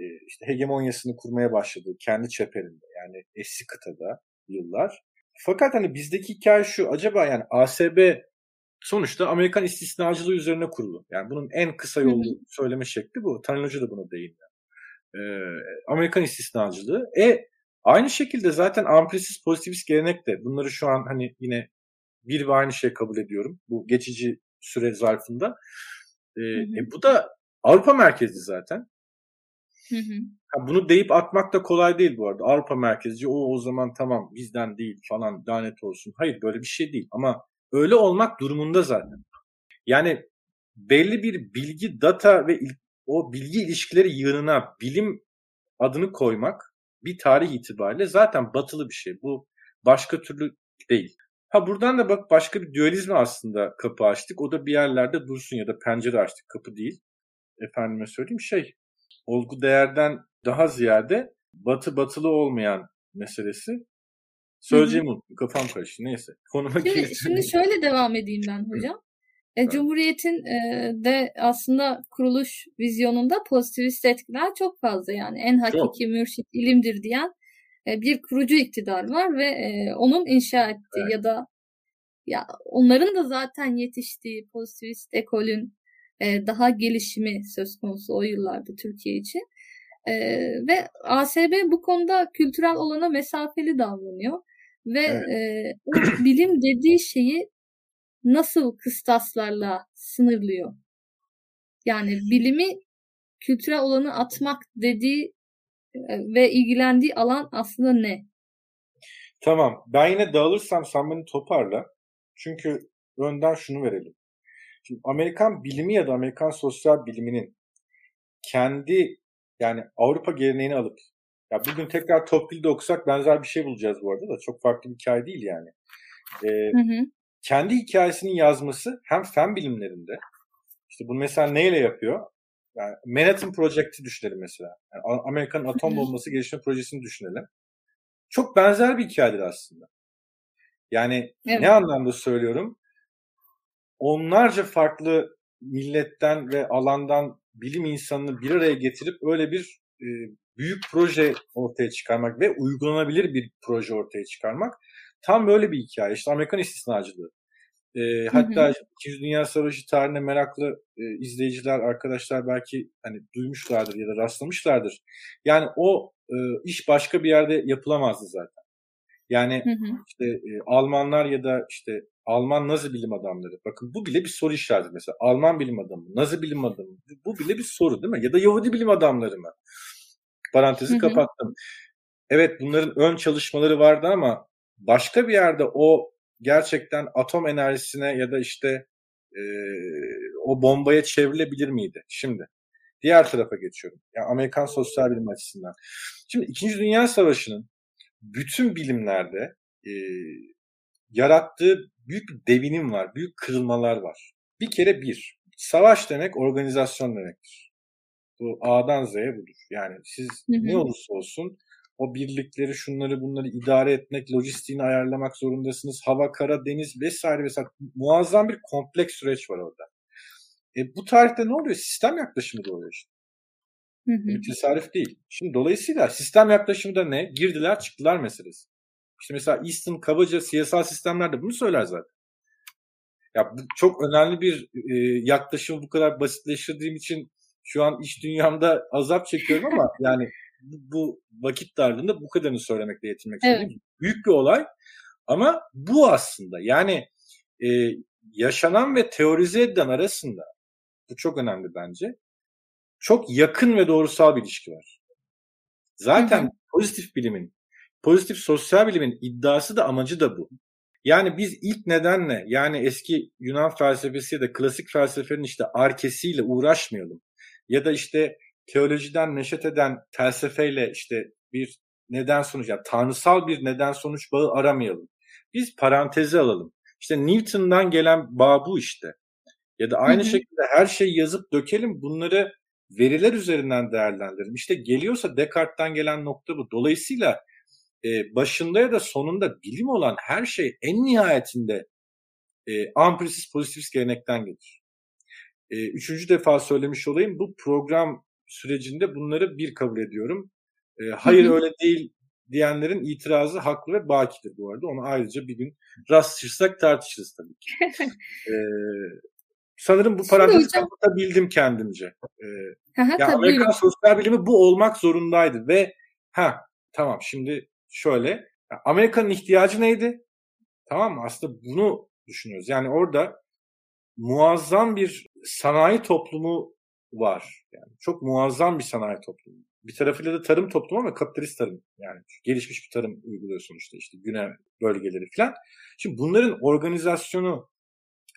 Speaker 2: e, işte hegemonyasını kurmaya başladığı kendi çeperinde yani eski kıtada yıllar. Fakat hani bizdeki hikaye şu acaba yani ASB sonuçta Amerikan istisnacılığı üzerine kurulu. Yani bunun en kısa yolu söyleme şekli bu. Tanrı Hoca da buna değiniyor. Ee, Amerikan istisnacılığı. E aynı şekilde zaten amplisiz pozitivist gelenek de bunları şu an hani yine bir ve aynı şey kabul ediyorum. Bu geçici süre zarfında. E, e, bu da Avrupa merkezli zaten. Hı hı. bunu deyip atmak da kolay değil bu arada. Avrupa merkezci o o zaman tamam bizden değil falan lanet olsun. Hayır böyle bir şey değil ama öyle olmak durumunda zaten. Yani belli bir bilgi, data ve o bilgi ilişkileri yığınına bilim adını koymak bir tarih itibariyle zaten batılı bir şey. Bu başka türlü değil. Ha buradan da bak başka bir dualizme aslında kapı açtık. O da bir yerlerde dursun ya da pencere açtık. Kapı değil. Efendime söyleyeyim şey. Olgu değerden daha ziyade batı batılı olmayan meselesi. Söyleyeceğim unuttum. Kafam karıştı. Neyse. Konuma
Speaker 1: şimdi, şimdi şöyle devam edeyim ben hocam. E, Cumhuriyet'in e, de aslında kuruluş vizyonunda pozitivist etkiler çok fazla yani en hakiki çok. mürşit ilimdir diyen e, bir kurucu iktidar var ve e, onun inşa ettiği evet. ya da ya onların da zaten yetiştiği pozitivist ekolün e, daha gelişimi söz konusu o yıllarda Türkiye için. E, ve ASB bu konuda kültürel olana mesafeli davranıyor ve evet. e, (clears throat) bilim dediği şeyi nasıl kıstaslarla sınırlıyor? Yani bilimi kültürel olanı atmak dediği ve ilgilendiği alan aslında ne?
Speaker 2: Tamam. Ben yine dağılırsam sen beni toparla. Çünkü önden şunu verelim. Şimdi Amerikan bilimi ya da Amerikan sosyal biliminin kendi yani Avrupa geleneğini alıp ya bugün tekrar Tocqueville'de okusak benzer bir şey bulacağız bu arada da çok farklı bir hikaye değil yani. Ee, hı hı. Kendi hikayesinin yazması hem fen bilimlerinde işte bunu mesela neyle yapıyor? Yani Manhattan Project'i düşünelim mesela. Yani Amerikan atom bombası geliştirme projesini düşünelim. Çok benzer bir hikayedir aslında. Yani evet. ne anlamda söylüyorum? Onlarca farklı milletten ve alandan bilim insanını bir araya getirip öyle bir e, büyük proje ortaya çıkarmak ve uygulanabilir bir proje ortaya çıkarmak tam böyle bir hikaye. İşte Amerikan istisnacılığı. E, hatta hı İkinci Dünya Savaşı tarihine meraklı e, izleyiciler, arkadaşlar belki hani duymuşlardır ya da rastlamışlardır. Yani o e, iş başka bir yerde yapılamazdı zaten. Yani hı hı. işte e, Almanlar ya da işte Alman Nazi bilim adamları. Bakın bu bile bir soru işareti mesela. Alman bilim adamı, Nazi bilim adamı. Bu bile bir soru değil mi? Ya da Yahudi bilim adamları mı? Parantezi hı hı. kapattım. Evet bunların ön çalışmaları vardı ama başka bir yerde o gerçekten atom enerjisine ya da işte e, o bombaya çevrilebilir miydi? Şimdi diğer tarafa geçiyorum. Yani Amerikan sosyal bilim açısından. Şimdi İkinci Dünya Savaşı'nın bütün bilimlerde e, yarattığı büyük bir devinim var, büyük kırılmalar var. Bir kere bir, savaş demek organizasyon demektir. Bu A'dan Z'ye budur. Yani siz hı hı. ne olursa olsun o birlikleri, şunları bunları idare etmek, lojistiğini ayarlamak zorundasınız. Hava, kara, deniz vesaire vesaire. Muazzam bir kompleks süreç var orada. E, bu tarihte ne oluyor? Sistem yaklaşımı doğuyor işte. Hı hı. Bir tesadüf değil. Şimdi dolayısıyla sistem yaklaşımı da ne? Girdiler çıktılar meselesi. İşte mesela Easton kabaca siyasal sistemlerde bunu söyler zaten. Ya bu çok önemli bir e, yaklaşımı bu kadar basitleştirdiğim için şu an iş dünyamda azap çekiyorum ama (laughs) yani bu vakit darlığında bu kadarını söylemekle yetinmek evet. Büyük bir olay ama bu aslında yani e, yaşanan ve teorize edilen arasında bu çok önemli bence. Çok yakın ve doğrusal bir ilişki var. Zaten hı hı. pozitif bilimin, pozitif sosyal bilimin iddiası da amacı da bu. Yani biz ilk nedenle yani eski Yunan felsefesi ya da klasik felsefenin işte arkesiyle uğraşmayalım. Ya da işte teolojiden neşet eden felsefeyle işte bir neden sonuç yani tanrısal bir neden sonuç bağı aramayalım. Biz parantezi alalım. İşte Newton'dan gelen bağ bu işte. Ya da aynı hı hı. şekilde her şeyi yazıp dökelim bunları veriler üzerinden değerlendirelim. İşte geliyorsa Descartes'ten gelen nokta bu. Dolayısıyla e, başında ya da sonunda bilim olan her şey en nihayetinde e, amprisis pozitivist gelenekten gelir. E, üçüncü defa söylemiş olayım bu program sürecinde bunları bir kabul ediyorum. E, hayır öyle değil diyenlerin itirazı haklı ve bakidir bu arada. Onu ayrıca bir gün rastlaşırsak tartışırız tabii ki. ee, (laughs) sanırım bu parantezi kapatabildim kendimce. Ee, yani Amerikan sosyal bilimi bu olmak zorundaydı ve ha tamam şimdi şöyle Amerika'nın ihtiyacı neydi? Tamam mı? Aslında bunu düşünüyoruz. Yani orada muazzam bir sanayi toplumu var. Yani çok muazzam bir sanayi toplumu. Bir tarafıyla da tarım toplumu ama kapitalist tarım. Yani gelişmiş bir tarım uyguluyor sonuçta işte güne bölgeleri falan. Şimdi bunların organizasyonu,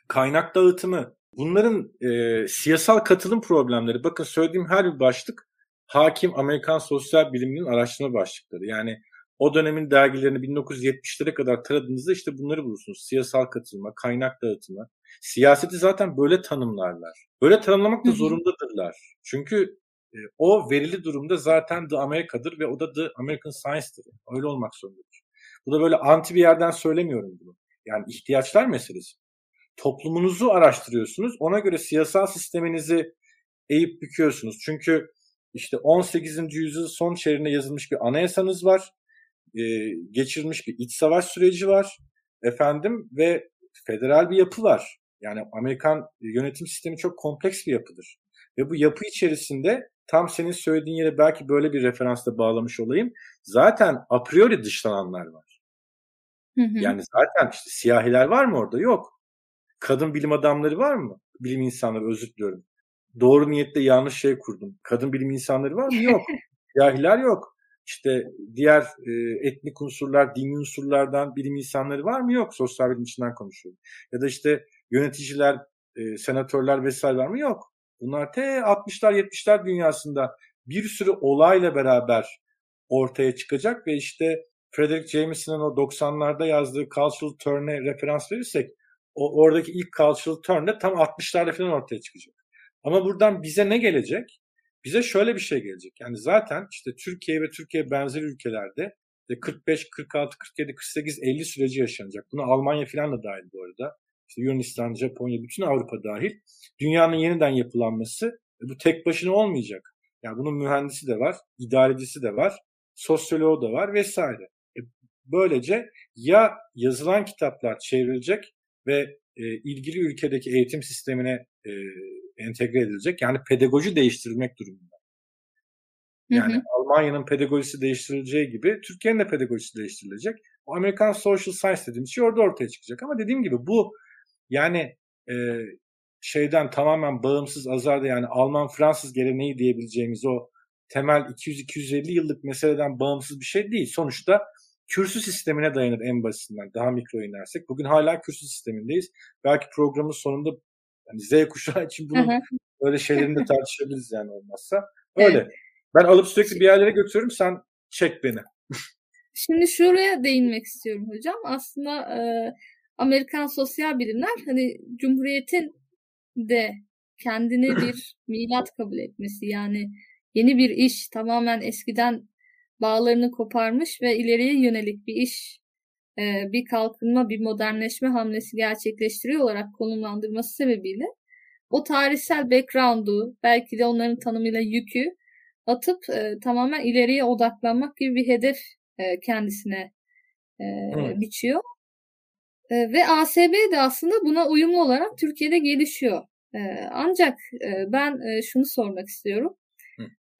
Speaker 2: kaynak dağıtımı, bunların e, siyasal katılım problemleri. Bakın söylediğim her bir başlık hakim Amerikan sosyal biliminin araştırma başlıkları. Yani o dönemin dergilerini 1970'lere kadar taradığınızda işte bunları bulursunuz. Siyasal katılma, kaynak dağıtımı. Siyaseti zaten böyle tanımlarlar. Böyle tanımlamak da zorundadırlar. Çünkü e, o verili durumda zaten The Amerika'dır ve o da The American Science'dır. Öyle olmak zorundadır. Bu da böyle anti bir yerden söylemiyorum bunu. Yani ihtiyaçlar meselesi. Toplumunuzu araştırıyorsunuz. Ona göre siyasal sisteminizi eğip büküyorsunuz. Çünkü işte 18. yüzyıl son çeyreğinde yazılmış bir anayasanız var e, geçirmiş bir iç savaş süreci var efendim ve federal bir yapı var. Yani Amerikan yönetim sistemi çok kompleks bir yapıdır. Ve bu yapı içerisinde tam senin söylediğin yere belki böyle bir referansla bağlamış olayım. Zaten a priori dışlananlar var. Hı hı. Yani zaten işte siyahiler var mı orada? Yok. Kadın bilim adamları var mı? Bilim insanları özür diliyorum. Doğru niyetle yanlış şey kurdum. Kadın bilim insanları var mı? Yok. (laughs) siyahiler yok işte diğer e, etnik unsurlar, dini unsurlardan bilim insanları var mı? Yok. Sosyal bilim içinden konuşuyorum. Ya da işte yöneticiler, e, senatörler vesaire var mı? Yok. Bunlar te 60'lar 70'ler dünyasında bir sürü olayla beraber ortaya çıkacak ve işte Frederick Jameson'ın o 90'larda yazdığı Cultural Turn'e referans verirsek o oradaki ilk Cultural Turn de tam 60'larda falan ortaya çıkacak. Ama buradan bize ne gelecek? Bize şöyle bir şey gelecek. Yani zaten işte Türkiye ve Türkiye benzeri ülkelerde 45, 46, 47, 48, 50 süreci yaşanacak. Buna Almanya falan da dahil bu arada. İşte Yunanistan, Japonya, bütün Avrupa dahil. Dünyanın yeniden yapılanması bu tek başına olmayacak. Yani bunun mühendisi de var, idarecisi de var, sosyoloğu da var vesaire. E, böylece ya yazılan kitaplar çevrilecek ve e, ilgili ülkedeki eğitim sistemine e, entegre edilecek. Yani pedagoji değiştirilmek durumunda. Yani hı hı. Almanya'nın pedagojisi değiştirileceği gibi Türkiye'nin de pedagojisi değiştirilecek. O Amerikan Social Science dediğimiz şey orada ortaya çıkacak. Ama dediğim gibi bu yani e, şeyden tamamen bağımsız azarda yani Alman-Fransız geleneği diyebileceğimiz o temel 200-250 yıllık meseleden bağımsız bir şey değil. Sonuçta kürsü sistemine dayanır en basitinden. Daha mikro inersek. Bugün hala kürsü sistemindeyiz. Belki programın sonunda yani Z kuşağı (laughs) için bunu böyle şeylerini de (laughs) tartışabiliriz yani olmazsa. Öyle. Evet. Ben alıp sürekli bir yerlere götürüyorum sen çek beni.
Speaker 1: Şimdi şuraya değinmek istiyorum hocam. Aslında e, Amerikan sosyal bilimler hani Cumhuriyet'in de kendini (clears throat) bir milat kabul etmesi yani yeni bir iş tamamen eskiden bağlarını koparmış ve ileriye yönelik bir iş e, bir kalkınma, bir modernleşme hamlesi gerçekleştiriyor olarak konumlandırması sebebiyle o tarihsel background'u belki de onların tanımıyla yükü atıp e, tamamen ileriye odaklanmak gibi bir hedef e, kendisine evet. biçiyor. Ve ASB de aslında buna uyumlu olarak Türkiye'de gelişiyor. Ancak ben şunu sormak istiyorum.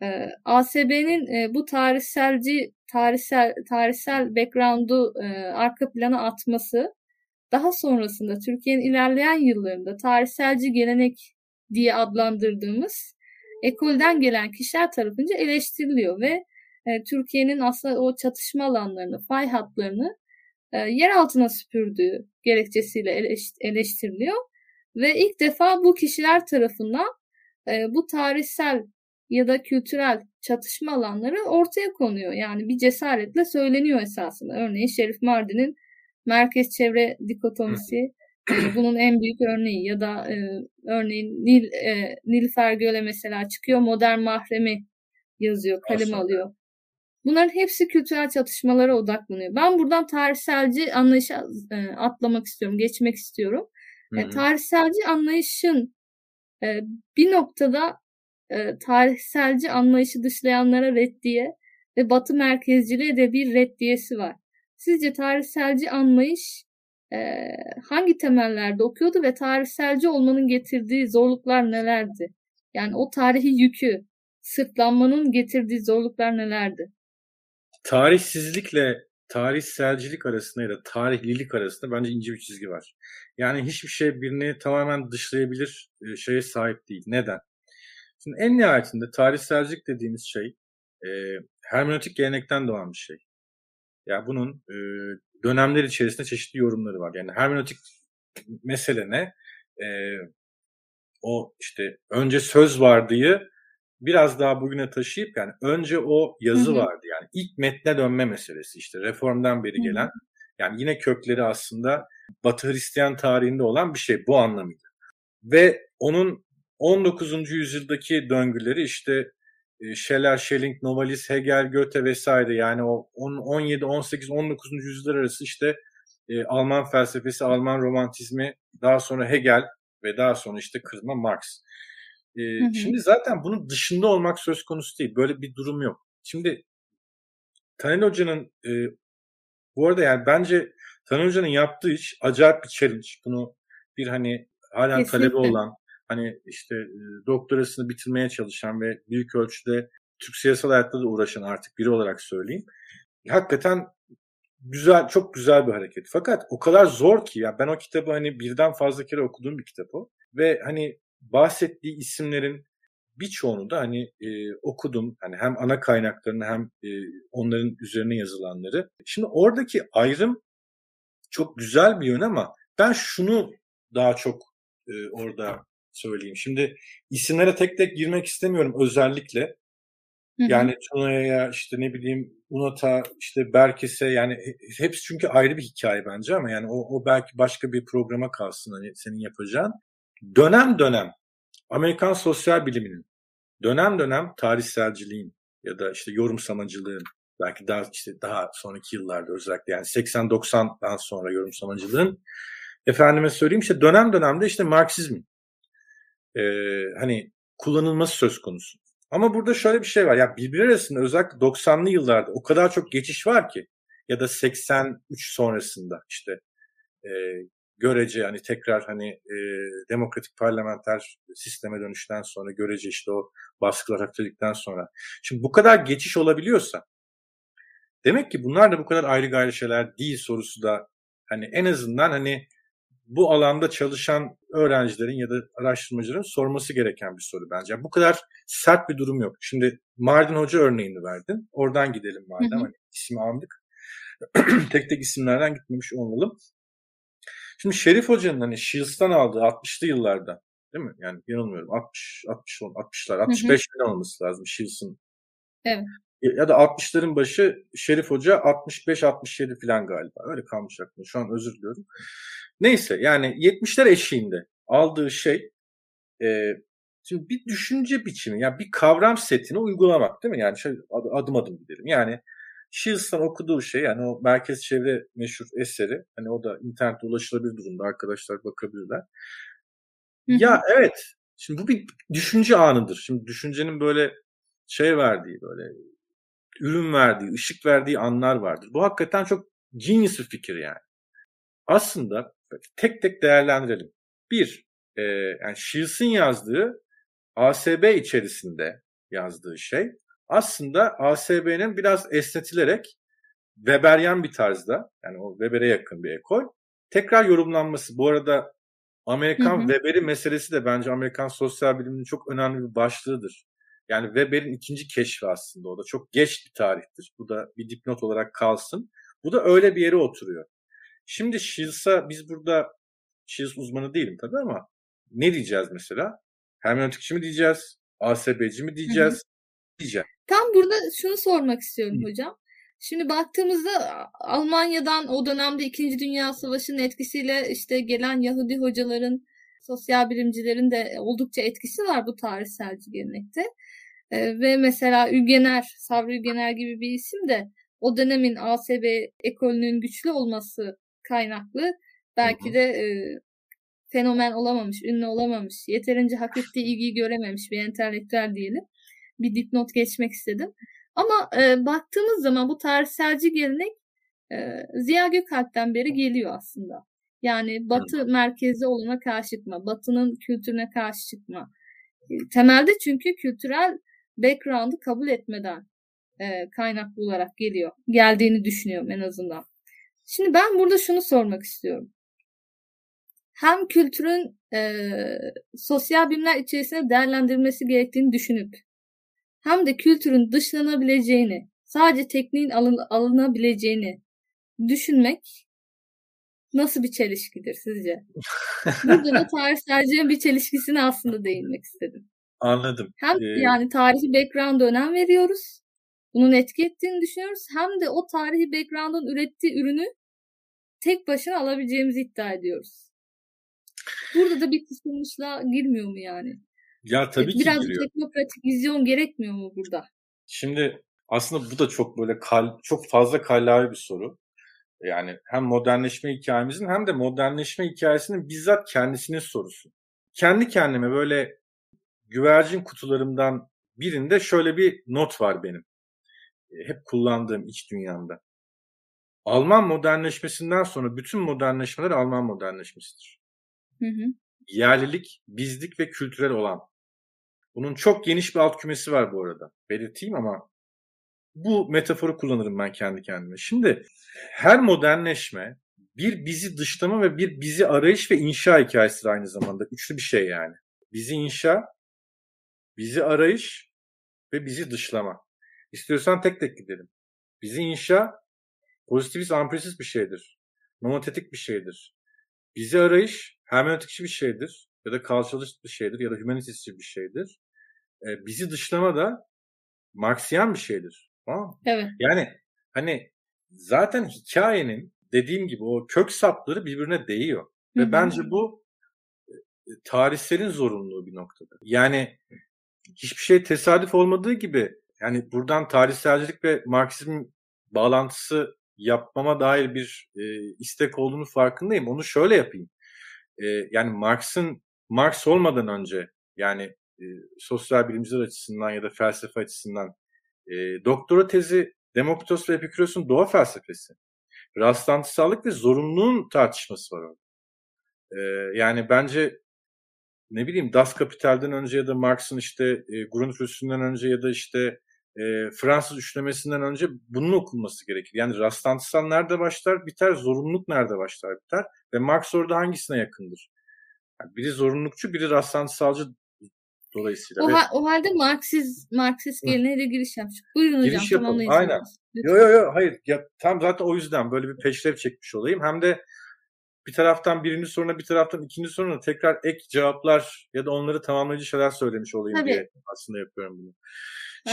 Speaker 1: E, ASB'nin e, bu tarihselci tarihsel tarihsel background'u e, arka plana atması daha sonrasında Türkiye'nin ilerleyen yıllarında tarihselci gelenek diye adlandırdığımız ekolden gelen kişiler tarafınca eleştiriliyor ve e, Türkiye'nin aslında o çatışma alanlarını, fay hatlarını e, yer altına süpürdüğü gerekçesiyle eleştiriliyor ve ilk defa bu kişiler tarafından e, bu tarihsel ya da kültürel çatışma alanları ortaya konuyor. Yani bir cesaretle söyleniyor esasında. Örneğin Şerif Mardin'in merkez çevre dikotomisi bunun en büyük örneği ya da e, örneğin Nil e, Nilüfer Göl'e mesela çıkıyor modern mahremi yazıyor, kalem alıyor. Bunların hepsi kültürel çatışmalara odaklanıyor. Ben buradan tarihselci anlayışa e, atlamak istiyorum, geçmek istiyorum. E, tarihselci anlayışın e, bir noktada e, tarihselci anlayışı dışlayanlara reddiye ve batı merkezciliğe de bir reddiyesi var. Sizce tarihselci anlayış e, hangi temellerde okuyordu ve tarihselci olmanın getirdiği zorluklar nelerdi? Yani o tarihi yükü, sırtlanmanın getirdiği zorluklar nelerdi?
Speaker 2: Tarihsizlikle tarihselcilik arasında ya da tarihlilik arasında bence ince bir çizgi var. Yani hiçbir şey birini tamamen dışlayabilir e, şeye sahip değil. Neden? Şimdi en nihayetinde tarihselcilik dediğimiz şey e, hermenötik gelenekten doğan bir şey. Ya yani bunun e, dönemler içerisinde çeşitli yorumları var. Yani hermenötik mesele ne? E, o işte önce söz vardığı biraz daha bugüne taşıyıp yani önce o yazı hı hı. vardı yani ilk metne dönme meselesi işte reformdan beri gelen hı hı. yani yine kökleri aslında Batı Hristiyan tarihinde olan bir şey bu anlamıyla. Ve onun 19. yüzyıldaki döngüleri işte e, Scheller, Schelling, Novalis, Hegel, Goethe vesaire yani o 17, 18, 19. yüzyıllar arası işte e, Alman felsefesi, Alman romantizmi, daha sonra Hegel ve daha sonra işte kırılma Marx. E, hı hı. Şimdi zaten bunun dışında olmak söz konusu değil. Böyle bir durum yok. Şimdi Taner Hoca'nın e, bu arada yani bence Taner Hoca'nın yaptığı iş acayip bir challenge. Bunu bir hani halen Kesinlikle. talebi olan hani işte e, doktorasını bitirmeye çalışan ve büyük ölçüde Türk siyasal hayatta da uğraşan artık biri olarak söyleyeyim. Hakikaten güzel, çok güzel bir hareket. Fakat o kadar zor ki ya ben o kitabı hani birden fazla kere okuduğum bir kitap o. Ve hani bahsettiği isimlerin birçoğunu da hani e, okudum. Hani hem ana kaynaklarını hem e, onların üzerine yazılanları. Şimdi oradaki ayrım çok güzel bir yön ama ben şunu daha çok e, orada söyleyeyim. Şimdi isimlere tek tek girmek istemiyorum özellikle. Yani Tuna'ya işte ne bileyim Unat'a işte Berkes'e yani hepsi çünkü ayrı bir hikaye bence ama yani o, o belki başka bir programa kalsın hani senin yapacağın. Dönem dönem Amerikan sosyal biliminin dönem dönem tarihselciliğin ya da işte yorumsamacılığın belki daha işte daha sonraki yıllarda özellikle yani 80-90'dan sonra yorumsamacılığın efendime söyleyeyim işte dönem dönemde işte Marksizmin e, hani kullanılması söz konusu. Ama burada şöyle bir şey var. Ya birbiri arasında özellikle 90'lı yıllarda o kadar çok geçiş var ki ya da 83 sonrasında işte e, görece hani tekrar hani e, demokratik parlamenter sisteme dönüşten sonra görece işte o baskılar hafifledikten sonra. Şimdi bu kadar geçiş olabiliyorsa demek ki bunlar da bu kadar ayrı gayrı şeyler değil sorusu da hani en azından hani bu alanda çalışan öğrencilerin ya da araştırmacıların sorması gereken bir soru bence. Bu kadar sert bir durum yok. Şimdi Mardin Hoca örneğini verdin. Oradan gidelim madem. Hani ismi aldık. (clears throat) tek tek isimlerden gitmemiş olmalım. Şimdi Şerif Hoca'nın hani Shields'tan aldığı 60'lı yıllarda değil mi? Yani yanılmıyorum. 60 60 60'lar 65'ten olması lazım Shields'ın.
Speaker 1: Evet.
Speaker 2: Ya da 60'ların başı Şerif Hoca 65 67 falan galiba. Öyle kalmış aklımda. Şu an özür diliyorum. Neyse yani 70'ler eşiğinde aldığı şey e, şimdi bir düşünce biçimi yani bir kavram setini uygulamak değil mi? Yani şey, adım adım gidelim. Yani Shields'tan okuduğu şey yani o merkez çevre meşhur eseri hani o da internette ulaşılabilir durumda arkadaşlar bakabilirler. Ya evet şimdi bu bir düşünce anıdır. Şimdi düşüncenin böyle şey verdiği böyle ürün verdiği, ışık verdiği anlar vardır. Bu hakikaten çok genius bir fikir yani. Aslında tek tek değerlendirelim. Bir, e, yani Shields'in yazdığı ASB içerisinde yazdığı şey aslında ASB'nin biraz esnetilerek Weberyen bir tarzda yani o Weber'e yakın bir ekol tekrar yorumlanması. Bu arada Amerikan Weber'i meselesi de bence Amerikan sosyal biliminin çok önemli bir başlığıdır. Yani Weber'in ikinci keşfi aslında o da çok geç bir tarihtir. Bu da bir dipnot olarak kalsın. Bu da öyle bir yere oturuyor. Şimdi Shields'a biz burada Shields uzmanı değilim tabii ama ne diyeceğiz mesela? Hermenötikçi mi diyeceğiz? ASB'ci mi diyeceğiz? Hı hı. Diyeceğim.
Speaker 1: Tam burada şunu sormak istiyorum hı. hocam. Şimdi baktığımızda Almanya'dan o dönemde 2. Dünya Savaşı'nın etkisiyle işte gelen Yahudi hocaların, sosyal bilimcilerin de oldukça etkisi var bu tarihselci gelenekte. Ee, ve mesela Ügener, Sabri Ügener gibi bir isim de o dönemin ASB ekolünün güçlü olması kaynaklı belki de e, fenomen olamamış, ünlü olamamış, yeterince hak ettiği ilgiyi görememiş bir entelektüel diyelim. Bir dipnot geçmek istedim. Ama e, baktığımız zaman bu tarihselci gelenek e, Ziya Gökalp'ten beri geliyor aslında. Yani Batı Hı. merkezi olana karşı çıkma, Batı'nın kültürüne karşı çıkma. E, temelde çünkü kültürel background'ı kabul etmeden e, kaynaklı olarak geliyor. Geldiğini düşünüyorum en azından. Şimdi ben burada şunu sormak istiyorum. Hem kültürün e, sosyal bilimler içerisinde değerlendirilmesi gerektiğini düşünüp hem de kültürün dışlanabileceğini, sadece tekniğin alın, alınabileceğini düşünmek nasıl bir çelişkidir sizce? (laughs) Burada da tarihselcilerin bir çelişkisine aslında değinmek istedim.
Speaker 2: Anladım.
Speaker 1: Hem ee... yani tarihi background'a önem veriyoruz. Bunun etki ettiğini düşünüyoruz. Hem de o tarihi background'un ürettiği ürünü tek başına alabileceğimizi iddia ediyoruz. Burada da bir kısılmışlığa girmiyor mu yani?
Speaker 2: Ya tabii ki
Speaker 1: Biraz
Speaker 2: giriyor.
Speaker 1: teknokratik vizyon gerekmiyor mu burada?
Speaker 2: Şimdi aslında bu da çok böyle kal, çok fazla kallavi bir soru. Yani hem modernleşme hikayemizin hem de modernleşme hikayesinin bizzat kendisinin sorusu. Kendi kendime böyle güvercin kutularımdan birinde şöyle bir not var benim. Hep kullandığım iç dünyamda. Alman modernleşmesinden sonra bütün modernleşmeler Alman modernleşmesidir. Hı hı. Yerlilik, bizlik ve kültürel olan. Bunun çok geniş bir alt kümesi var bu arada. Belirteyim ama bu metaforu kullanırım ben kendi kendime. Şimdi her modernleşme bir bizi dışlama ve bir bizi arayış ve inşa hikayesidir aynı zamanda. Üçlü bir şey yani. Bizi inşa, bizi arayış ve bizi dışlama. İstiyorsan tek tek gidelim. Bizi inşa pozitivist, ampirisist bir şeydir. Nomotetik bir şeydir. Bizi arayış hermenötikçi bir şeydir. Ya da kalçalist bir şeydir. Ya da hümanistçi bir şeydir. Ee, bizi dışlama da Marksiyan bir şeydir. Tamam
Speaker 1: Evet.
Speaker 2: Yani hani zaten hikayenin dediğim gibi o kök sapları birbirine değiyor. Ve Hı-hı. bence bu e, tarihselin zorunluluğu bir noktada. Yani hiçbir şey tesadüf olmadığı gibi yani buradan tarihselcilik ve Marksizm bağlantısı yapmama dair bir e, istek olduğunu farkındayım. Onu şöyle yapayım. E, yani Marx'ın Marx olmadan önce yani e, sosyal bilimciler açısından ya da felsefe açısından e, doktora tezi Demokritos ve Epiküros'un doğa felsefesi. Rastlantısallık ve zorunluluğun tartışması var orada. E, yani bence ne bileyim Das Kapital'den önce ya da Marx'ın işte e, Grundriss'ünden önce ya da işte e, Fransız üçlemesinden önce bunun okunması gerekir. Yani rastlantısal nerede başlar biter, zorunluluk nerede başlar biter ve Marx orada hangisine yakındır? Yani biri zorunlulukçu, biri rastlantısalcı dolayısıyla.
Speaker 1: O, ha, o halde Marksiz, Marksist geleneğe de giriş yapmış. Buyurun hocam giriş
Speaker 2: tamamlayın. Aynen. Yok yok yok hayır. Ya, tam zaten o yüzden böyle bir peşref çekmiş olayım. Hem de bir taraftan birinci soruna bir taraftan ikinci soruna tekrar ek cevaplar ya da onları tamamlayıcı şeyler söylemiş olayım Tabii. diye aslında yapıyorum bunu.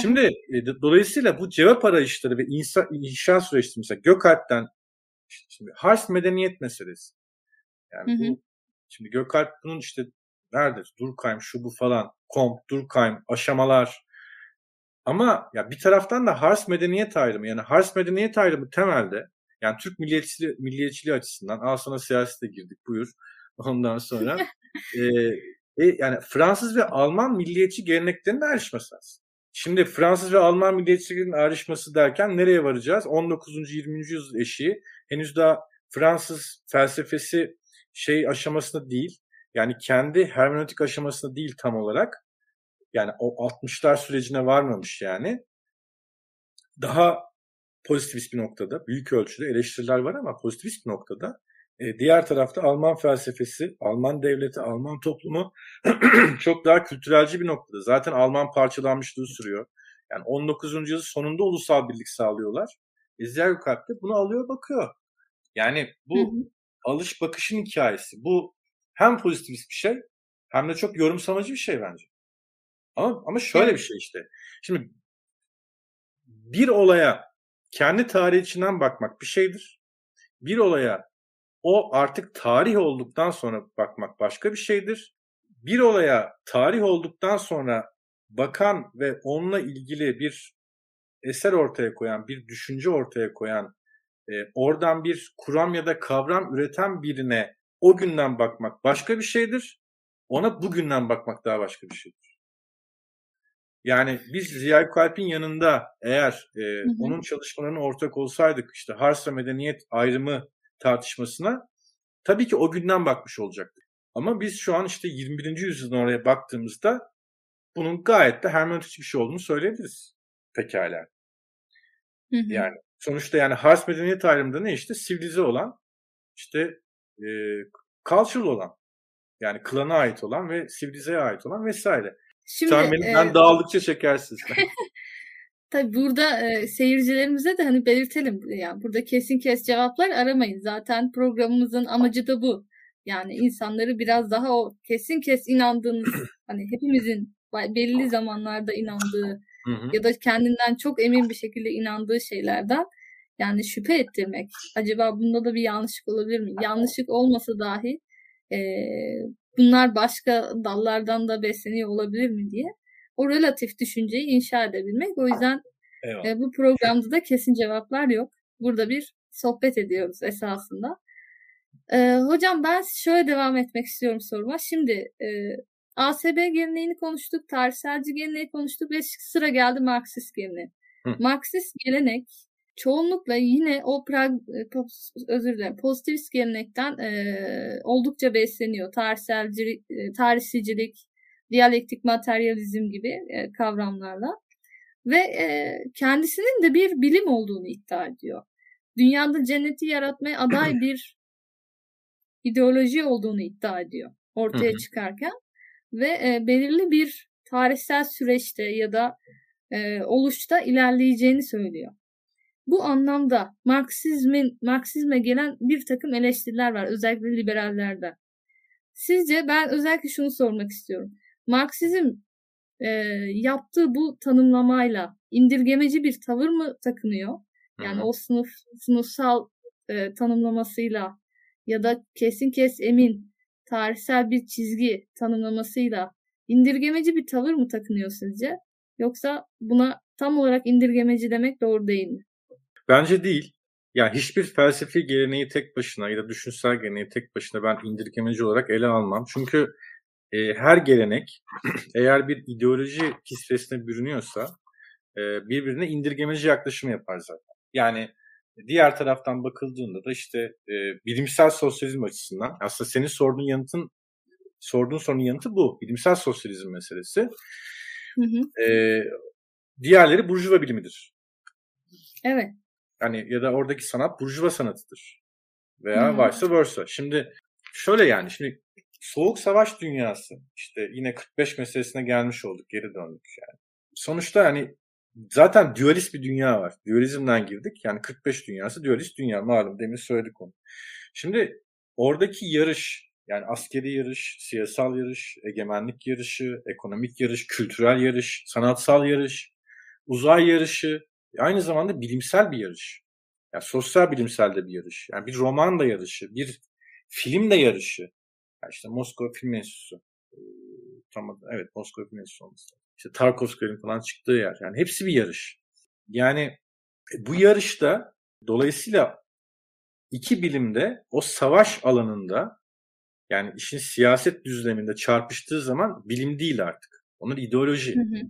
Speaker 2: Şimdi e, dolayısıyla bu cevap arayışları ve insan, inşa süreçleri mesela Gökalp'ten şimdi Hars medeniyet meselesi. Yani hı hı. bu şimdi Gökalp bunun işte nerede Durkheim şu bu falan Komp, Durkheim aşamalar ama ya bir taraftan da Hars medeniyet ayrımı yani Hars medeniyet ayrımı temelde yani Türk milliyetçiliği, milliyetçiliği açısından al sana siyasete girdik buyur (laughs) ondan sonra (laughs) e, e, yani Fransız ve Alman milliyetçi geleneklerinin ayrışması aslında. Şimdi Fransız ve Alman milliyetçiliğinin ayrışması derken nereye varacağız? 19. 20. yüzyıl eşiği henüz daha Fransız felsefesi şey aşamasında değil. Yani kendi hermenötik aşamasında değil tam olarak. Yani o 60'lar sürecine varmamış yani. Daha pozitivist bir noktada, büyük ölçüde eleştiriler var ama pozitivist bir noktada. E, diğer tarafta Alman felsefesi, Alman devleti, Alman toplumu (clears throat) çok daha kültürelci bir noktada. Zaten Alman parçalanmışlığı sürüyor. Yani 19. yüzyıl sonunda ulusal birlik sağlıyorlar. İzler kalpte bunu alıyor bakıyor. Yani bu hı hı. alış bakışın hikayesi. Bu hem pozitivist bir şey hem de çok yorumsamacı bir şey bence. Ama, ama şöyle bir şey işte. Şimdi bir olaya kendi tarihi içinden bakmak bir şeydir. Bir olaya o artık tarih olduktan sonra bakmak başka bir şeydir. Bir olaya tarih olduktan sonra bakan ve onunla ilgili bir eser ortaya koyan, bir düşünce ortaya koyan, e, oradan bir kuram ya da kavram üreten birine o günden bakmak başka bir şeydir. Ona bugünden bakmak daha başka bir şeydir. Yani biz Ziya Kalp'in yanında eğer e, hı hı. onun çalışmalarına ortak olsaydık işte Hars ve medeniyet ayrımı tartışmasına tabii ki o günden bakmış olacaktık. Ama biz şu an işte 21. yüzyıldan oraya baktığımızda bunun gayet de hermeneutik bir şey olduğunu söyleyebiliriz. Pekala. Hı hı. Yani sonuçta yani Hars medeniyet ayrımında ne işte sivilize olan işte e, cultural olan yani klana ait olan ve sivilizeye ait olan vesaire. Şimdi, Sen beni e, dağıldıkça çekersin. (laughs)
Speaker 1: Tabii burada e, seyircilerimize de hani belirtelim. Yani burada kesin kes cevaplar aramayın. Zaten programımızın amacı da bu. Yani insanları biraz daha o kesin kes inandığınız (clears throat) hani hepimizin belli zamanlarda inandığı hı hı. ya da kendinden çok emin bir şekilde inandığı şeylerden yani şüphe ettirmek. Acaba bunda da bir yanlışlık olabilir mi? Yanlışlık olmasa dahi e, bunlar başka dallardan da besleniyor olabilir mi diye o relatif düşünceyi inşa edebilmek. O yüzden e, bu programda da kesin cevaplar yok. Burada bir sohbet ediyoruz esasında. E, hocam ben şöyle devam etmek istiyorum soruma. Şimdi e, ASB geleneğini konuştuk, tarihselci geleneği konuştuk ve sıra geldi Marksist geleneği. Hı. Marksist gelenek çoğunlukla yine o prag, e, özür dilerim pozitivist gelenekten e, oldukça besleniyor. Tarihselcilik, e, tarihsicilik, diyalektik materyalizm gibi e, kavramlarla ve e, kendisinin de bir bilim olduğunu iddia ediyor. Dünyada cenneti yaratmaya aday bir ideoloji olduğunu iddia ediyor ortaya çıkarken ve e, belirli bir tarihsel süreçte ya da e, oluşta ilerleyeceğini söylüyor. Bu anlamda Marksizmin Marksizme gelen bir takım eleştiriler var özellikle liberallerde. Sizce ben özellikle şunu sormak istiyorum. Marksizm e, yaptığı bu tanımlamayla indirgemeci bir tavır mı takınıyor? Yani Hı-hı. o sınıf sınıfsal e, tanımlamasıyla ya da kesin kes emin tarihsel bir çizgi tanımlamasıyla indirgemeci bir tavır mı takınıyor sizce? Yoksa buna tam olarak indirgemeci demek doğru değil mi?
Speaker 2: Bence değil. Yani hiçbir felsefi geleneği tek başına ya da düşünsel geleneği tek başına ben indirgemeci olarak ele almam. Çünkü e, her gelenek (clears throat) eğer bir ideoloji kisvesine bürünüyorsa e, birbirine indirgemeci yaklaşım yapar zaten. Yani diğer taraftan bakıldığında da işte e, bilimsel sosyalizm açısından aslında senin sorduğun yanıtın sorduğun sorunun yanıtı bu. Bilimsel sosyalizm meselesi. Hı hı. E, diğerleri burjuva bilimidir.
Speaker 1: Evet.
Speaker 2: Yani ya da oradaki sanat burjuva sanatıdır. Veya hı hı. vice versa. Şimdi şöyle yani şimdi soğuk savaş dünyası işte yine 45 meselesine gelmiş olduk geri döndük yani. Sonuçta hani zaten dualist bir dünya var. Dualizmden girdik. Yani 45 dünyası dualist dünya malum demin söyledik onu. Şimdi oradaki yarış yani askeri yarış, siyasal yarış, egemenlik yarışı, ekonomik yarış, kültürel yarış, sanatsal yarış, uzay yarışı, aynı zamanda bilimsel bir yarış. Yani sosyal bilimsel de bir yarış. Yani bir roman da yarışı, bir film de yarışı. İşte Moskova Film Enstitüsü. Tam evet Moskova Film Enstitüsü olması. İşte Tarkovski'nin falan çıktığı yer. Yani hepsi bir yarış. Yani e, bu yarışta dolayısıyla iki bilimde o savaş alanında yani işin siyaset düzleminde çarpıştığı zaman bilim değil artık. Onun ideoloji. Hı hı.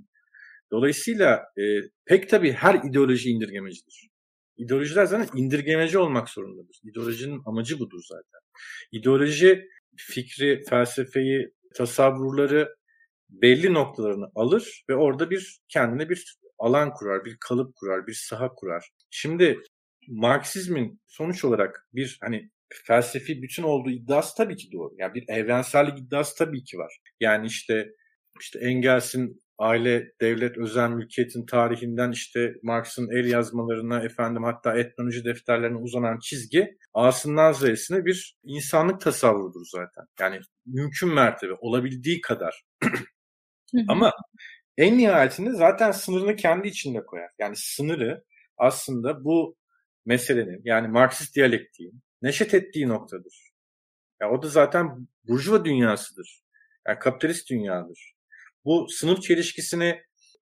Speaker 2: Dolayısıyla e, pek tabii her ideoloji indirgemecidir. İdeolojiler zaten indirgemeci olmak zorundadır. İdeolojinin amacı budur zaten. İdeoloji fikri, felsefeyi, tasavvurları belli noktalarını alır ve orada bir kendine bir alan kurar, bir kalıp kurar, bir saha kurar. Şimdi Marksizmin sonuç olarak bir hani felsefi bütün olduğu iddiası tabii ki doğru. Yani bir evrensellik iddiası tabii ki var. Yani işte işte Engels'in aile, devlet, özel mülkiyetin tarihinden işte Marx'ın el yazmalarına efendim hatta etnoloji defterlerine uzanan çizgi A'sından Z'sine bir insanlık tasavvurudur zaten. Yani mümkün mertebe olabildiği kadar Ama en nihayetinde zaten sınırını kendi içinde koyar. Yani sınırı aslında bu meselenin yani Marksist diyalektiğin neşet ettiği noktadır. Ya o da zaten burjuva dünyasıdır. Yani kapitalist dünyadır. Bu sınıf çelişkisini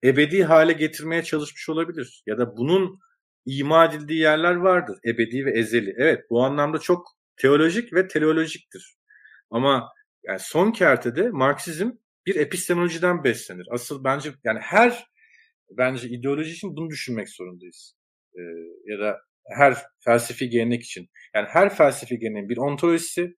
Speaker 2: ebedi hale getirmeye çalışmış olabilir. Ya da bunun ima edildiği yerler vardır. Ebedi ve ezeli. Evet bu anlamda çok teolojik ve teleolojiktir. Ama yani son kertede Marksizm bir epistemolojiden beslenir. Asıl bence yani her bence ideoloji için bunu düşünmek zorundayız. Ee, ya da her felsefi gelenek için. Yani her felsefi geleneğin bir ontolojisi,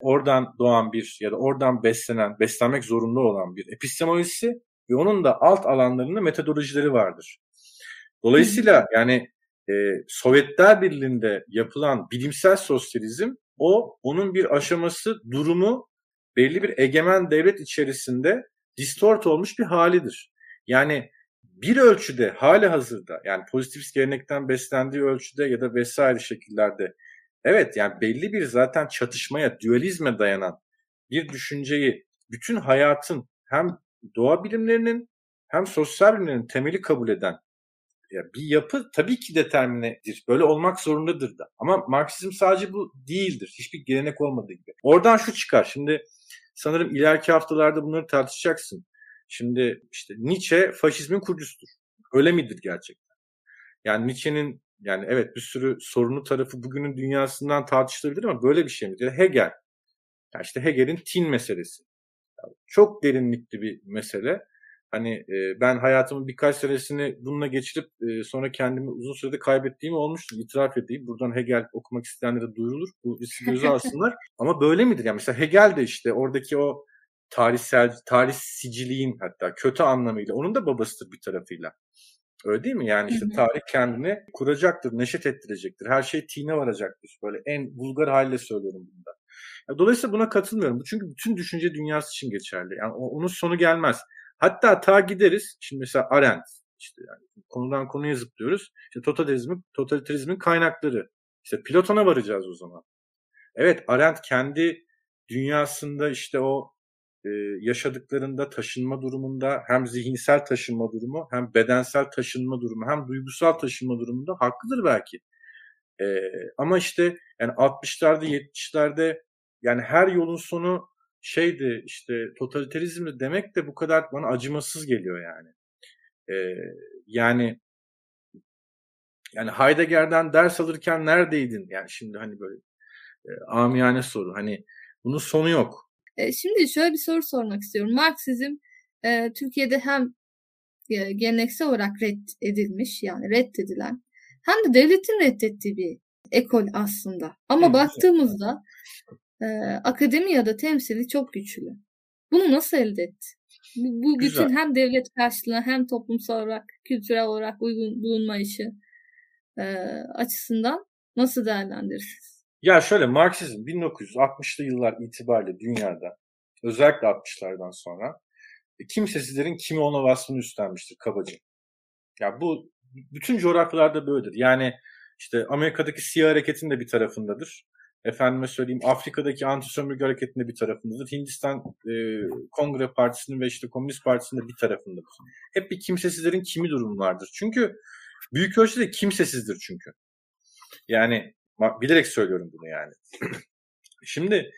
Speaker 2: oradan doğan bir ya da oradan beslenen, beslenmek zorunda olan bir epistemolojisi ve onun da alt alanlarında metodolojileri vardır. Dolayısıyla yani e, Sovyetler Birliği'nde yapılan bilimsel sosyalizm o onun bir aşaması, durumu belli bir egemen devlet içerisinde distort olmuş bir halidir. Yani bir ölçüde hali hazırda yani pozitivist gelenekten beslendiği ölçüde ya da vesaire şekillerde evet yani belli bir zaten çatışmaya, dualizme dayanan bir düşünceyi bütün hayatın hem doğa bilimlerinin hem sosyal bilimlerin temeli kabul eden bir yapı tabii ki determinedir. Böyle olmak zorundadır da. Ama Marksizm sadece bu değildir. Hiçbir gelenek olmadığı gibi. Oradan şu çıkar. Şimdi sanırım ileriki haftalarda bunları tartışacaksın. Şimdi işte Nietzsche faşizmin kurucusudur. Öyle midir gerçekten? Yani Nietzsche'nin yani evet bir sürü sorunu tarafı bugünün dünyasından tartışılabilir ama böyle bir şey midir? Hegel. Yani işte Hegel'in tin meselesi. Yani çok derinlikli bir mesele. Hani e, ben hayatımın birkaç senesini bununla geçirip e, sonra kendimi uzun sürede kaybettiğim olmuştu. İtiraf edeyim. Buradan Hegel okumak isteyenlere duyurulur. Bu riski göze (laughs) alsınlar. Ama böyle midir? Yani mesela Hegel de işte oradaki o tarihsel, tarih siciliğin hatta kötü anlamıyla onun da babasıdır bir tarafıyla. Öyle değil mi? Yani işte tarih kendini kuracaktır, neşet ettirecektir. Her şey tine varacaktır. Böyle en vulgar haliyle söylüyorum bunda. Dolayısıyla buna katılmıyorum. Çünkü bütün düşünce dünyası için geçerli. Yani onun sonu gelmez. Hatta ta gideriz. Şimdi mesela Arendt işte yani konudan konuya zıplıyoruz. İşte totalitarizmin, totalitarizmin kaynakları. İşte Platon'a varacağız o zaman. Evet Arendt kendi dünyasında işte o e, yaşadıklarında taşınma durumunda hem zihinsel taşınma durumu hem bedensel taşınma durumu hem duygusal taşınma durumunda haklıdır belki. E, ama işte yani 60'larda 70'lerde yani her yolun sonu şeydi işte totaliterizmdi demek de bu kadar bana acımasız geliyor yani. E, yani yani Heidegger'den ders alırken neredeydin? Yani şimdi hani böyle e, amiyane soru. Hani bunun sonu yok.
Speaker 1: E, şimdi şöyle bir soru sormak istiyorum. Marksizm e, Türkiye'de hem e, geleneksel olarak reddedilmiş yani reddedilen hem de devletin reddettiği bir ekol aslında. Ama evet. baktığımızda e, akademi ya da temsili çok güçlü. Bunu nasıl elde etti? Bu, bu bütün hem devlet karşılığı hem toplumsal olarak, kültürel olarak uygun bulunma işi e, açısından nasıl değerlendirirsiniz?
Speaker 2: Ya şöyle Marksizm 1960'lı yıllar itibariyle dünyada özellikle 60'lardan sonra e, kimsesizlerin kimi olma vasfını üstlenmiştir kabaca. Ya bu bütün coğrafyalarda böyledir. Yani işte Amerika'daki siyah hareketin de bir tarafındadır. Efendime söyleyeyim Afrika'daki anti-sömürge hareketinde bir tarafındadır. Hindistan e, Kongre Partisi'nin ve işte Komünist Partisi'nin de bir tarafındadır. Hep bir kimsesizlerin kimi durumu vardır. Çünkü büyük ölçüde kimsesizdir çünkü. Yani Bilerek söylüyorum bunu yani. (clears throat) Şimdi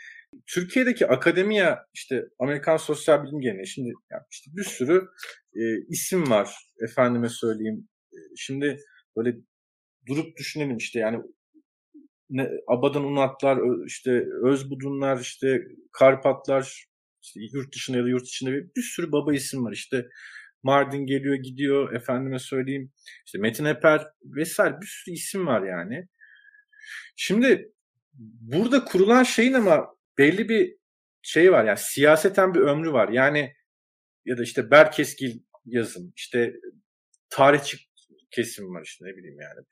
Speaker 2: Türkiye'deki akademiya işte Amerikan Sosyal Bilim Geleneği şimdi yani işte bir sürü e, isim var efendime söyleyeyim. E, şimdi böyle durup düşünelim işte yani ne, Abadan Unatlar, işte Özbudunlar, işte Karpatlar, işte yurt dışında ya da yurt içinde bir, bir sürü baba isim var. İşte Mardin geliyor gidiyor efendime söyleyeyim. işte Metin Eper vesaire bir sürü isim var yani. Şimdi burada kurulan şeyin ama belli bir şey var yani siyaseten bir ömrü var. Yani ya da işte Berkeskil yazım, işte tarihçi kesim var işte ne bileyim yani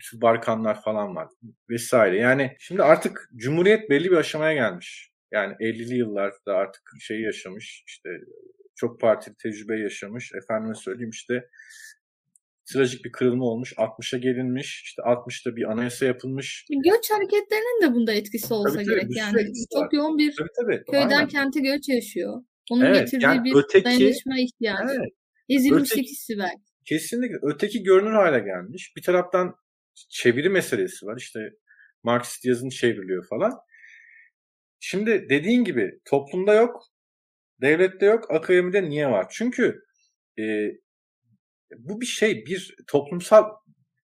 Speaker 2: işte Barkanlar falan var vesaire. Yani şimdi artık Cumhuriyet belli bir aşamaya gelmiş. Yani 50'li yıllarda artık şeyi yaşamış işte çok partili tecrübe yaşamış. Efendime söyleyeyim işte trajik bir kırılma olmuş. 60'a gelinmiş. İşte 60'ta bir anayasa yapılmış.
Speaker 1: Göç hareketlerinin de bunda etkisi olsa tabii, gerek. Tabii, yani çok yoğun bir tabii, tabii. köyden Aynen. kente göç yaşıyor. Onun evet, getirdiği yani bir öteki, dayanışma ihtiyacı. Evet, Ezilmişlik öteki, hissi belki.
Speaker 2: Kesinlikle. Öteki görünür hale gelmiş. Bir taraftan çeviri meselesi var. İşte Marksist yazın çevriliyor falan. Şimdi dediğin gibi toplumda yok, devlette yok, akademide niye var? Çünkü e, bu bir şey, bir toplumsal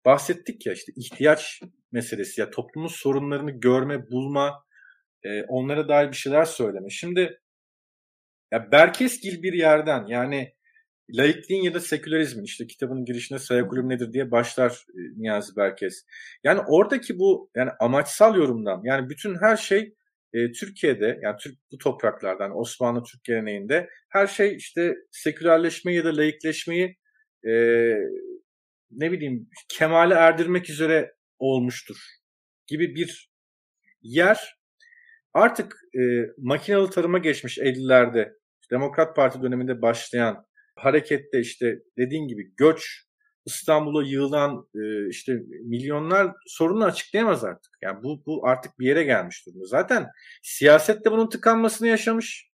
Speaker 2: bahsettik ya işte ihtiyaç meselesi ya toplumun sorunlarını görme, bulma, e, onlara dair bir şeyler söyleme. Şimdi ya Berkesgil bir yerden yani laikliğin ya da sekülerizmin işte kitabının girişinde sayakulüm nedir diye başlar e, Niyazi Berkes. Yani oradaki bu yani amaçsal yorumdan yani bütün her şey e, Türkiye'de yani Türk bu topraklardan Osmanlı Türk geleneğinde her şey işte sekülerleşmeyi ya da laikleşmeyi e, ne bileyim kemale erdirmek üzere olmuştur gibi bir yer artık e, makinalı tarıma geçmiş 50'lerde Demokrat Parti döneminde başlayan harekette işte dediğin gibi göç İstanbul'a yığılan e, işte milyonlar sorunu açıklayamaz artık. Yani bu, bu artık bir yere gelmiş durumda. Zaten siyasette bunun tıkanmasını yaşamış.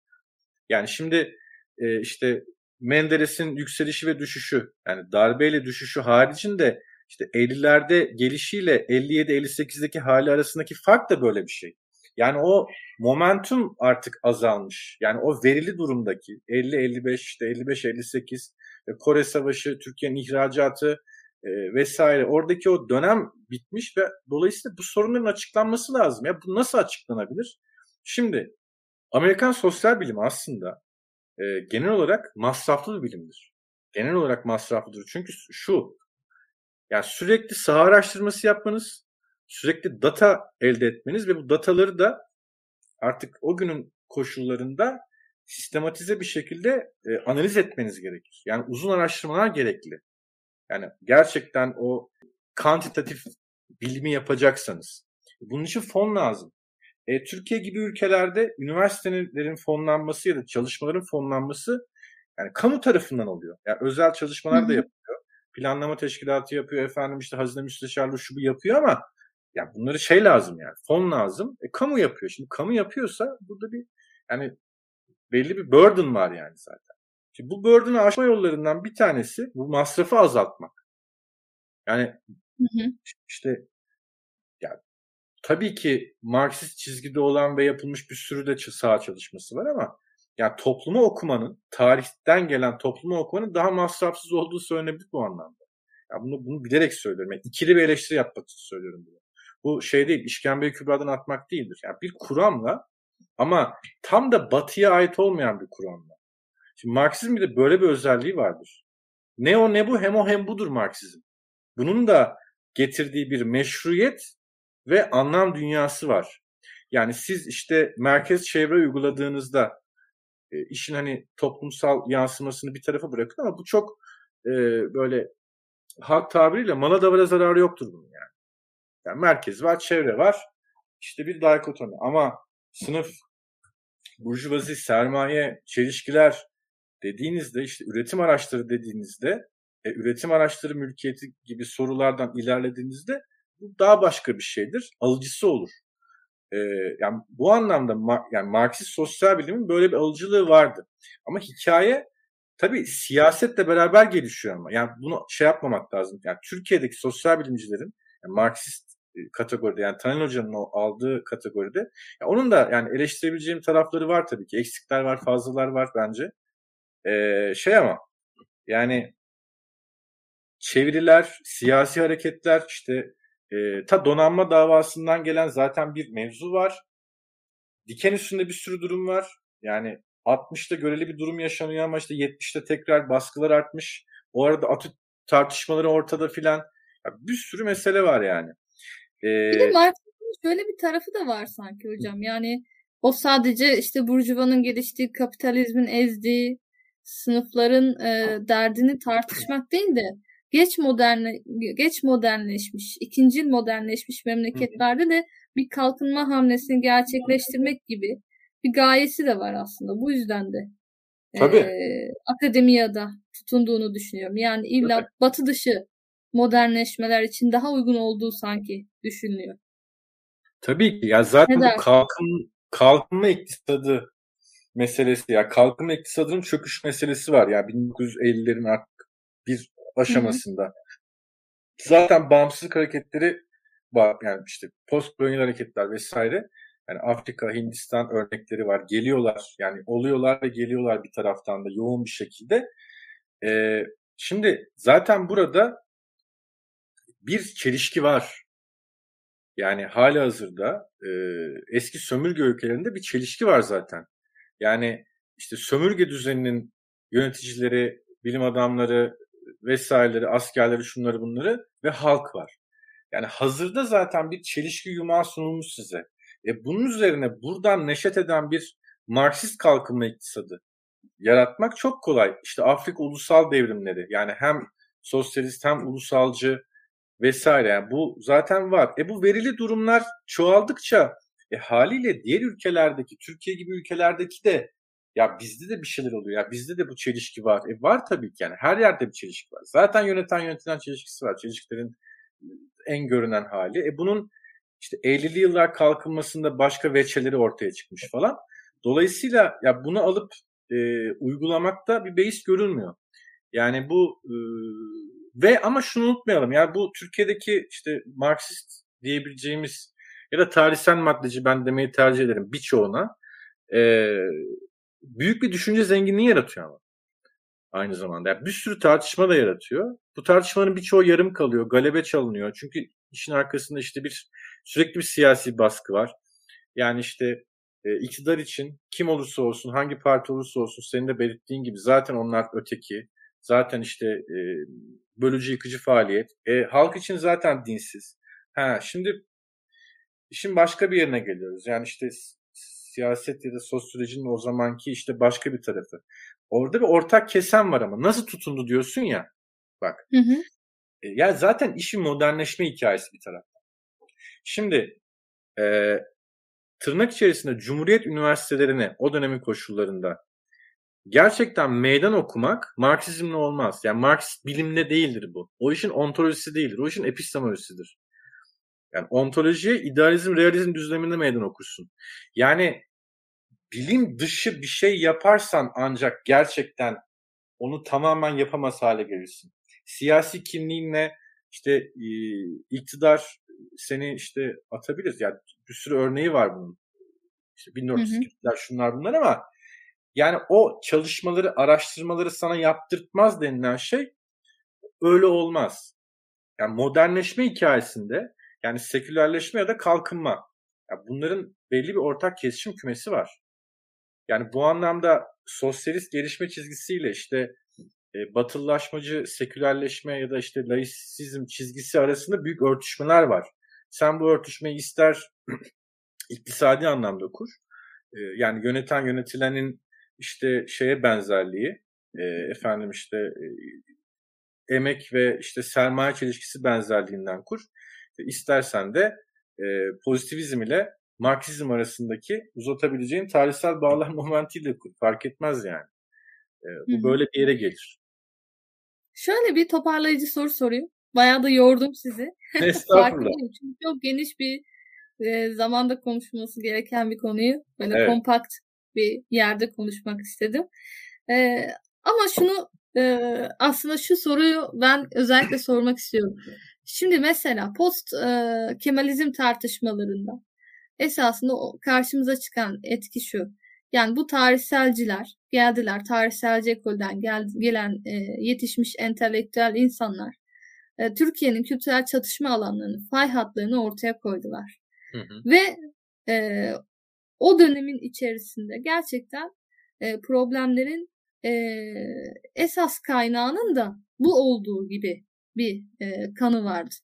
Speaker 2: Yani şimdi e, işte Menderes'in yükselişi ve düşüşü yani darbeyle düşüşü haricinde işte 50'lerde gelişiyle 57-58'deki hali arasındaki fark da böyle bir şey. Yani o momentum artık azalmış. Yani o verili durumdaki 50-55 işte 55-58 Kore Savaşı, Türkiye'nin ihracatı e, vesaire oradaki o dönem bitmiş ve dolayısıyla bu sorunların açıklanması lazım. Ya bu nasıl açıklanabilir? Şimdi Amerikan sosyal bilimi aslında e, genel olarak masraflı bir bilimdir. Genel olarak masraflıdır. Çünkü şu yani sürekli saha araştırması yapmanız, sürekli data elde etmeniz ve bu dataları da artık o günün koşullarında sistematize bir şekilde e, analiz etmeniz gerekir. Yani uzun araştırmalar gerekli. Yani gerçekten o kantitatif bilimi yapacaksanız. Bunun için fon lazım. E, Türkiye gibi ülkelerde üniversitelerin fonlanması ya da çalışmaların fonlanması yani kamu tarafından oluyor. Yani özel çalışmalar da yapıyor. Planlama teşkilatı yapıyor efendim işte hazine müsteşarlığı şu bu yapıyor ama ya bunları şey lazım yani fon lazım. E, kamu yapıyor. Şimdi kamu yapıyorsa burada bir yani belli bir burden var yani zaten. Şimdi bu burden'ı aşma yollarından bir tanesi bu masrafı azaltmak. Yani hı hı. işte tabii ki Marksist çizgide olan ve yapılmış bir sürü de sağ çalışması var ama yani toplumu okumanın, tarihten gelen toplumu okumanın daha masrafsız olduğu söylenebilir bu anlamda. Yani bunu, bunu bilerek söylüyorum. Yani ikili bir eleştiri yapmak için söylüyorum bunu. Bu şey değil, işkembeyi kübradan atmak değildir. Yani bir kuramla ama tam da batıya ait olmayan bir kuramla. Şimdi Marksizm de böyle bir özelliği vardır. Ne o ne bu hem o hem budur Marksizm. Bunun da getirdiği bir meşruiyet ve anlam dünyası var. Yani siz işte merkez çevre uyguladığınızda e, işin hani toplumsal yansımasını bir tarafa bırakın ama bu çok e, böyle halk tabiriyle mala davara zararı yoktur bunun yani. Yani merkez var, çevre var. İşte bir dikotomi ama sınıf burjuvazi, sermaye, çelişkiler dediğinizde işte üretim araçları dediğinizde e, üretim araçları mülkiyeti gibi sorulardan ilerlediğinizde bu daha başka bir şeydir. Alıcısı olur. E, yani bu anlamda yani Marksist sosyal bilimin böyle bir alıcılığı vardı. Ama hikaye tabii siyasetle beraber gelişiyor ama. Yani bunu şey yapmamak lazım. Yani Türkiye'deki sosyal bilimcilerin yani Marksist kategoride yani Taner Hoca'nın o aldığı kategoride ya onun da yani eleştirebileceğim tarafları var tabii ki. Eksikler var, fazlalar var bence. Ee, şey ama yani çeviriler, siyasi hareketler işte e, ta donanma davasından gelen zaten bir mevzu var. Diken üstünde bir sürü durum var. Yani 60'ta göreli bir durum yaşanıyor ama işte 70'te tekrar baskılar artmış. O arada atı tartışmaları ortada filan. bir sürü mesele var yani.
Speaker 1: Ee, bir de Marxizmin şöyle bir tarafı da var sanki hocam. Yani o sadece işte Burjuva'nın geliştiği, kapitalizmin ezdiği sınıfların e, derdini tartışmak değil de geç modern geç modernleşmiş, ikinci modernleşmiş memleketlerde de bir kalkınma hamlesini gerçekleştirmek gibi bir gayesi de var aslında. Bu yüzden de Tabii. E, akademiyada tutunduğunu düşünüyorum. Yani illa Tabii. batı dışı modernleşmeler için daha uygun olduğu sanki düşünülüyor.
Speaker 2: Tabii ki. Ya zaten bu kalkın, kalkınma iktisadı meselesi ya kalkınma iktisadının çöküş meselesi var. Yani 1950'lerin artık bir aşamasında. Hı hı. Zaten bağımsızlık hareketleri var. Yani işte post kolonyal hareketler vesaire. Yani Afrika, Hindistan örnekleri var. Geliyorlar yani oluyorlar ve geliyorlar bir taraftan da yoğun bir şekilde. Ee, şimdi zaten burada bir çelişki var. Yani hala hazırda e, eski sömürge ülkelerinde bir çelişki var zaten. Yani işte sömürge düzeninin yöneticileri, bilim adamları vesaireleri, askerleri, şunları bunları ve halk var. Yani hazırda zaten bir çelişki yumağı sunulmuş size. E bunun üzerine buradan neşet eden bir Marksist kalkınma iktisadı yaratmak çok kolay. İşte Afrika ulusal devrimleri yani hem sosyalist hem ulusalcı vesaire. Yani bu zaten var. E bu verili durumlar çoğaldıkça e haliyle diğer ülkelerdeki, Türkiye gibi ülkelerdeki de ya bizde de bir şeyler oluyor. Ya bizde de bu çelişki var. E var tabii ki yani. Her yerde bir çelişki var. Zaten yöneten yönetilen çelişkisi var. Çelişkilerin en görünen hali. E bunun işte 50'li yıllar kalkınmasında başka veçeleri ortaya çıkmış falan. Dolayısıyla ya bunu alıp e, uygulamakta bir beis görülmüyor. Yani bu e, ve ama şunu unutmayalım. Yani bu Türkiye'deki işte Marksist diyebileceğimiz ya da tarihsel maddeci ben demeyi tercih ederim birçoğuna e, büyük bir düşünce zenginliği yaratıyor ama aynı zamanda. Yani bir sürü tartışma da yaratıyor. Bu tartışmanın birçoğu yarım kalıyor, galebe çalınıyor. Çünkü işin arkasında işte bir sürekli bir siyasi baskı var. Yani işte e, iktidar için kim olursa olsun, hangi parti olursa olsun senin de belirttiğin gibi zaten onlar öteki. Zaten işte e, bölücü yıkıcı faaliyet. E, halk için zaten dinsiz. Ha, şimdi işin başka bir yerine geliyoruz. Yani işte siyaset ya da sosyolojinin o zamanki işte başka bir tarafı. Orada bir ortak kesen var ama nasıl tutundu diyorsun ya. Bak. Hı hı. E, ya zaten işin modernleşme hikayesi bir taraftan. Şimdi e, tırnak içerisinde Cumhuriyet Üniversitelerini o dönemin koşullarında gerçekten meydan okumak Marksizmle olmaz. Yani Marksist bilimle değildir bu. O işin ontolojisi değildir. O işin epistemolojisidir. Yani ontolojiye idealizm, realizm düzleminde meydan okursun. Yani bilim dışı bir şey yaparsan ancak gerçekten onu tamamen yapamaz hale gelirsin. Siyasi kimliğinle işte e, iktidar seni işte atabilir. Yani bir sürü örneği var bunun. İşte 1400'ler şunlar bunlar ama yani o çalışmaları, araştırmaları sana yaptırtmaz denilen şey öyle olmaz. Yani modernleşme hikayesinde yani sekülerleşme ya da kalkınma. Yani bunların belli bir ortak kesişim kümesi var. Yani bu anlamda sosyalist gelişme çizgisiyle işte e, batılılaşmacı sekülerleşme ya da işte laisizm çizgisi arasında büyük örtüşmeler var. Sen bu örtüşmeyi ister (clears throat) iktisadi anlamda kur. E, yani yöneten yönetilenin işte şeye benzerliği, e, efendim işte e, emek ve işte sermaye çelişkisi benzerliğinden kur. İstersen de e, pozitivizm ile Marksizm arasındaki uzatabileceğin tarihsel bağlam (laughs) momentiyle. Fark etmez yani. E, bu Hı-hı. böyle bir yere gelir.
Speaker 1: Şöyle bir toparlayıcı soru sorayım. Bayağı da yordum sizi. (laughs)
Speaker 2: Estağfurullah.
Speaker 1: Çünkü çok geniş bir e, zamanda konuşulması gereken bir konuyu böyle evet. kompakt bir yerde konuşmak istedim. E, ama şunu e, aslında şu soruyu ben özellikle sormak istiyorum. Şimdi mesela post e, Kemalizm tartışmalarında esasında karşımıza çıkan etki şu. Yani bu tarihselciler geldiler, tarihselci ekolden gel, gelen e, yetişmiş entelektüel insanlar e, Türkiye'nin kültürel çatışma alanlarını, fay hatlarını ortaya koydular. Hı hı. Ve e, o dönemin içerisinde gerçekten e, problemlerin e, esas kaynağının da bu olduğu gibi bir e, kanı vardı.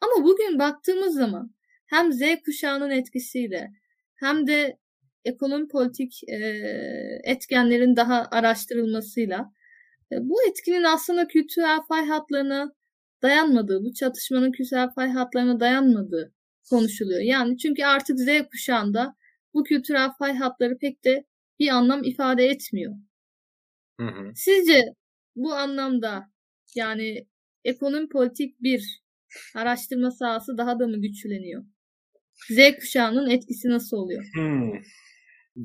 Speaker 1: Ama bugün baktığımız zaman hem Z kuşağının etkisiyle hem de ekonomi politik e, etkenlerin daha araştırılmasıyla e, bu etkinin aslında kültürel fay hatlarına dayanmadığı, bu çatışmanın kültürel fay hatlarına dayanmadığı konuşuluyor. Yani çünkü artık Z kuşağında bu kültürel fay hatları pek de bir anlam ifade etmiyor. Hı hı. Sizce bu anlamda yani ekonomi politik bir araştırma sahası daha da mı güçleniyor? Z kuşağının etkisi nasıl oluyor?
Speaker 2: Hmm.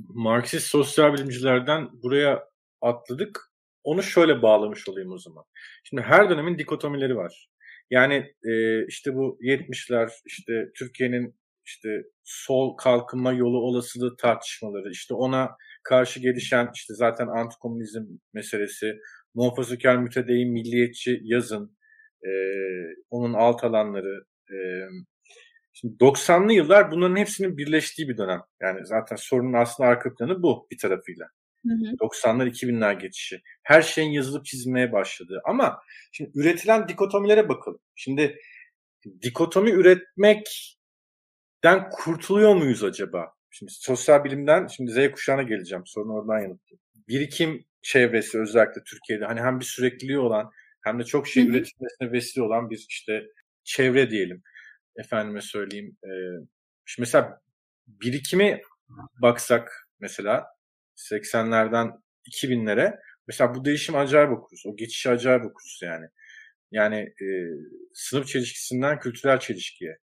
Speaker 2: Marksist sosyal bilimcilerden buraya atladık. Onu şöyle bağlamış olayım o zaman. Şimdi her dönemin dikotomileri var. Yani e, işte bu 70'ler işte Türkiye'nin işte sol kalkınma yolu olasılığı tartışmaları, işte ona karşı gelişen işte zaten antikomünizm meselesi, muhafazakar mütedeyyin milliyetçi yazın, e, onun alt alanları, e, Şimdi 90'lı yıllar bunların hepsinin birleştiği bir dönem. Yani zaten sorunun aslında arka planı bu bir tarafıyla. Hı hı. 90'lar 2000'ler geçişi. Her şeyin yazılıp çizilmeye başladığı. Ama şimdi üretilen dikotomilere bakalım. Şimdi dikotomi üretmekten kurtuluyor muyuz acaba? Şimdi sosyal bilimden şimdi Z kuşağına geleceğim. Sorunu oradan yanıtlayayım. Birikim çevresi özellikle Türkiye'de hani hem bir sürekliliği olan hem de çok şey üretilmesine vesile olan bir işte çevre diyelim efendime söyleyeyim. E, şimdi mesela birikimi baksak mesela 80'lerden 2000'lere mesela bu değişim acayip okuruz. O geçişi acayip okuruz yani. Yani e, sınıf çelişkisinden kültürel çelişkiye,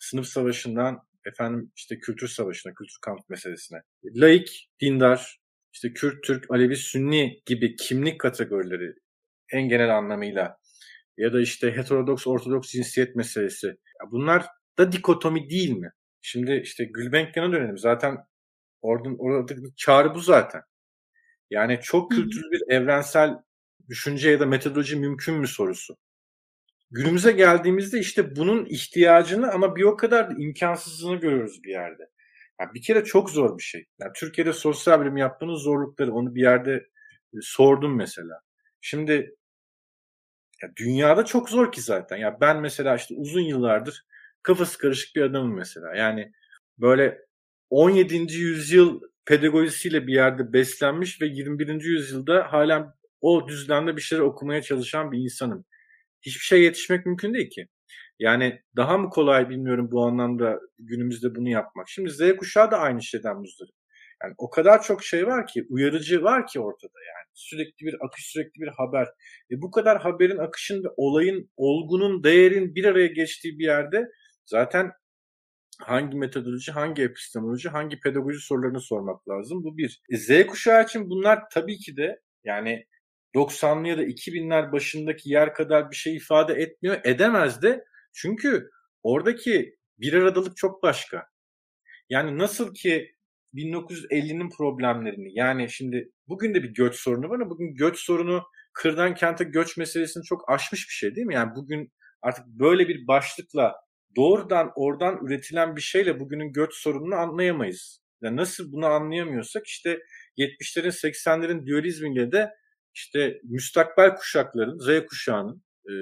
Speaker 2: sınıf savaşından efendim işte kültür savaşına, kültür kamp meselesine. Laik, dindar, işte Kürt, Türk, Alevi, Sünni gibi kimlik kategorileri en genel anlamıyla ya da işte heterodoks, ortodoks cinsiyet meselesi Bunlar da dikotomi değil mi? Şimdi işte Gülbenkian'a dönelim. Zaten oradan orada çağrı bu zaten. Yani çok kültürlü bir evrensel düşünce ya da metodoloji mümkün mü sorusu. Günümüze geldiğimizde işte bunun ihtiyacını ama bir o kadar da imkansızlığını görüyoruz bir yerde. Yani bir kere çok zor bir şey. Yani Türkiye'de sosyal bilim yapmanın zorlukları onu bir yerde e, sordum mesela. Şimdi ya dünyada çok zor ki zaten. Ya ben mesela işte uzun yıllardır kafası karışık bir adamım mesela. Yani böyle 17. yüzyıl pedagojisiyle bir yerde beslenmiş ve 21. yüzyılda hala o düzlemde bir şeyler okumaya çalışan bir insanım. Hiçbir şey yetişmek mümkün değil ki. Yani daha mı kolay bilmiyorum bu anlamda günümüzde bunu yapmak. Şimdi Z kuşağı da aynı şeyden muzdarip. Yani o kadar çok şey var ki, uyarıcı var ki ortada yani. Sürekli bir akış, sürekli bir haber. E bu kadar haberin, akışın ve olayın, olgunun, değerin bir araya geçtiği bir yerde zaten hangi metodoloji, hangi epistemoloji, hangi pedagoji sorularını sormak lazım. Bu bir. E Z kuşağı için bunlar tabii ki de yani 90'lı ya da 2000'ler başındaki yer kadar bir şey ifade etmiyor. Edemez de çünkü oradaki bir aradalık çok başka. Yani nasıl ki 1950'nin problemlerini yani şimdi bugün de bir göç sorunu var ama bugün göç sorunu kırdan kente göç meselesini çok aşmış bir şey değil mi? Yani bugün artık böyle bir başlıkla doğrudan oradan üretilen bir şeyle bugünün göç sorununu anlayamayız. Yani nasıl bunu anlayamıyorsak işte 70'lerin 80'lerin dualizmiyle de işte müstakbel kuşakların, Z kuşağının e,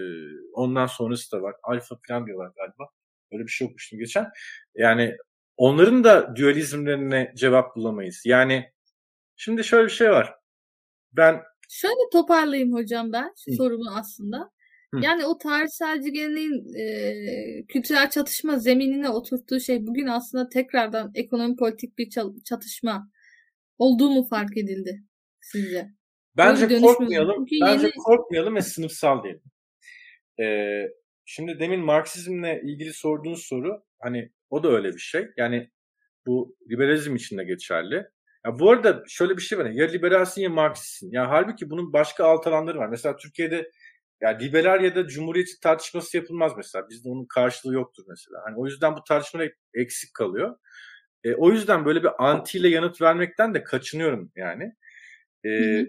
Speaker 2: ondan sonrası da var. Alfa falan diyorlar galiba. Öyle bir şey okumuştum geçen. Yani onların da dualizmlerine cevap bulamayız. Yani şimdi şöyle bir şey var. Ben
Speaker 1: Şöyle toparlayayım hocam ben Hı. sorumu aslında. Hı. Yani o tarihselci geleneğin e, kültürel çatışma zeminine oturttuğu şey bugün aslında tekrardan ekonomi politik bir çatışma olduğu mu fark edildi sizce?
Speaker 2: Bence korkmayalım. Bence yeni... korkmayalım ve sınıfsal diyelim. Ee, şimdi demin Marksizmle ilgili sorduğunuz soru hani o da öyle bir şey. Yani bu liberalizm için de geçerli. Ya bu arada şöyle bir şey var. Ya liberalsin ya Marksistsin. Ya halbuki bunun başka alt alanları var. Mesela Türkiye'de ya liberal ya da cumhuriyetçi tartışması yapılmaz mesela. Bizde onun karşılığı yoktur mesela. Hani o yüzden bu tartışma eksik kalıyor. E, o yüzden böyle bir anti ile yanıt vermekten de kaçınıyorum yani. E, hı hı.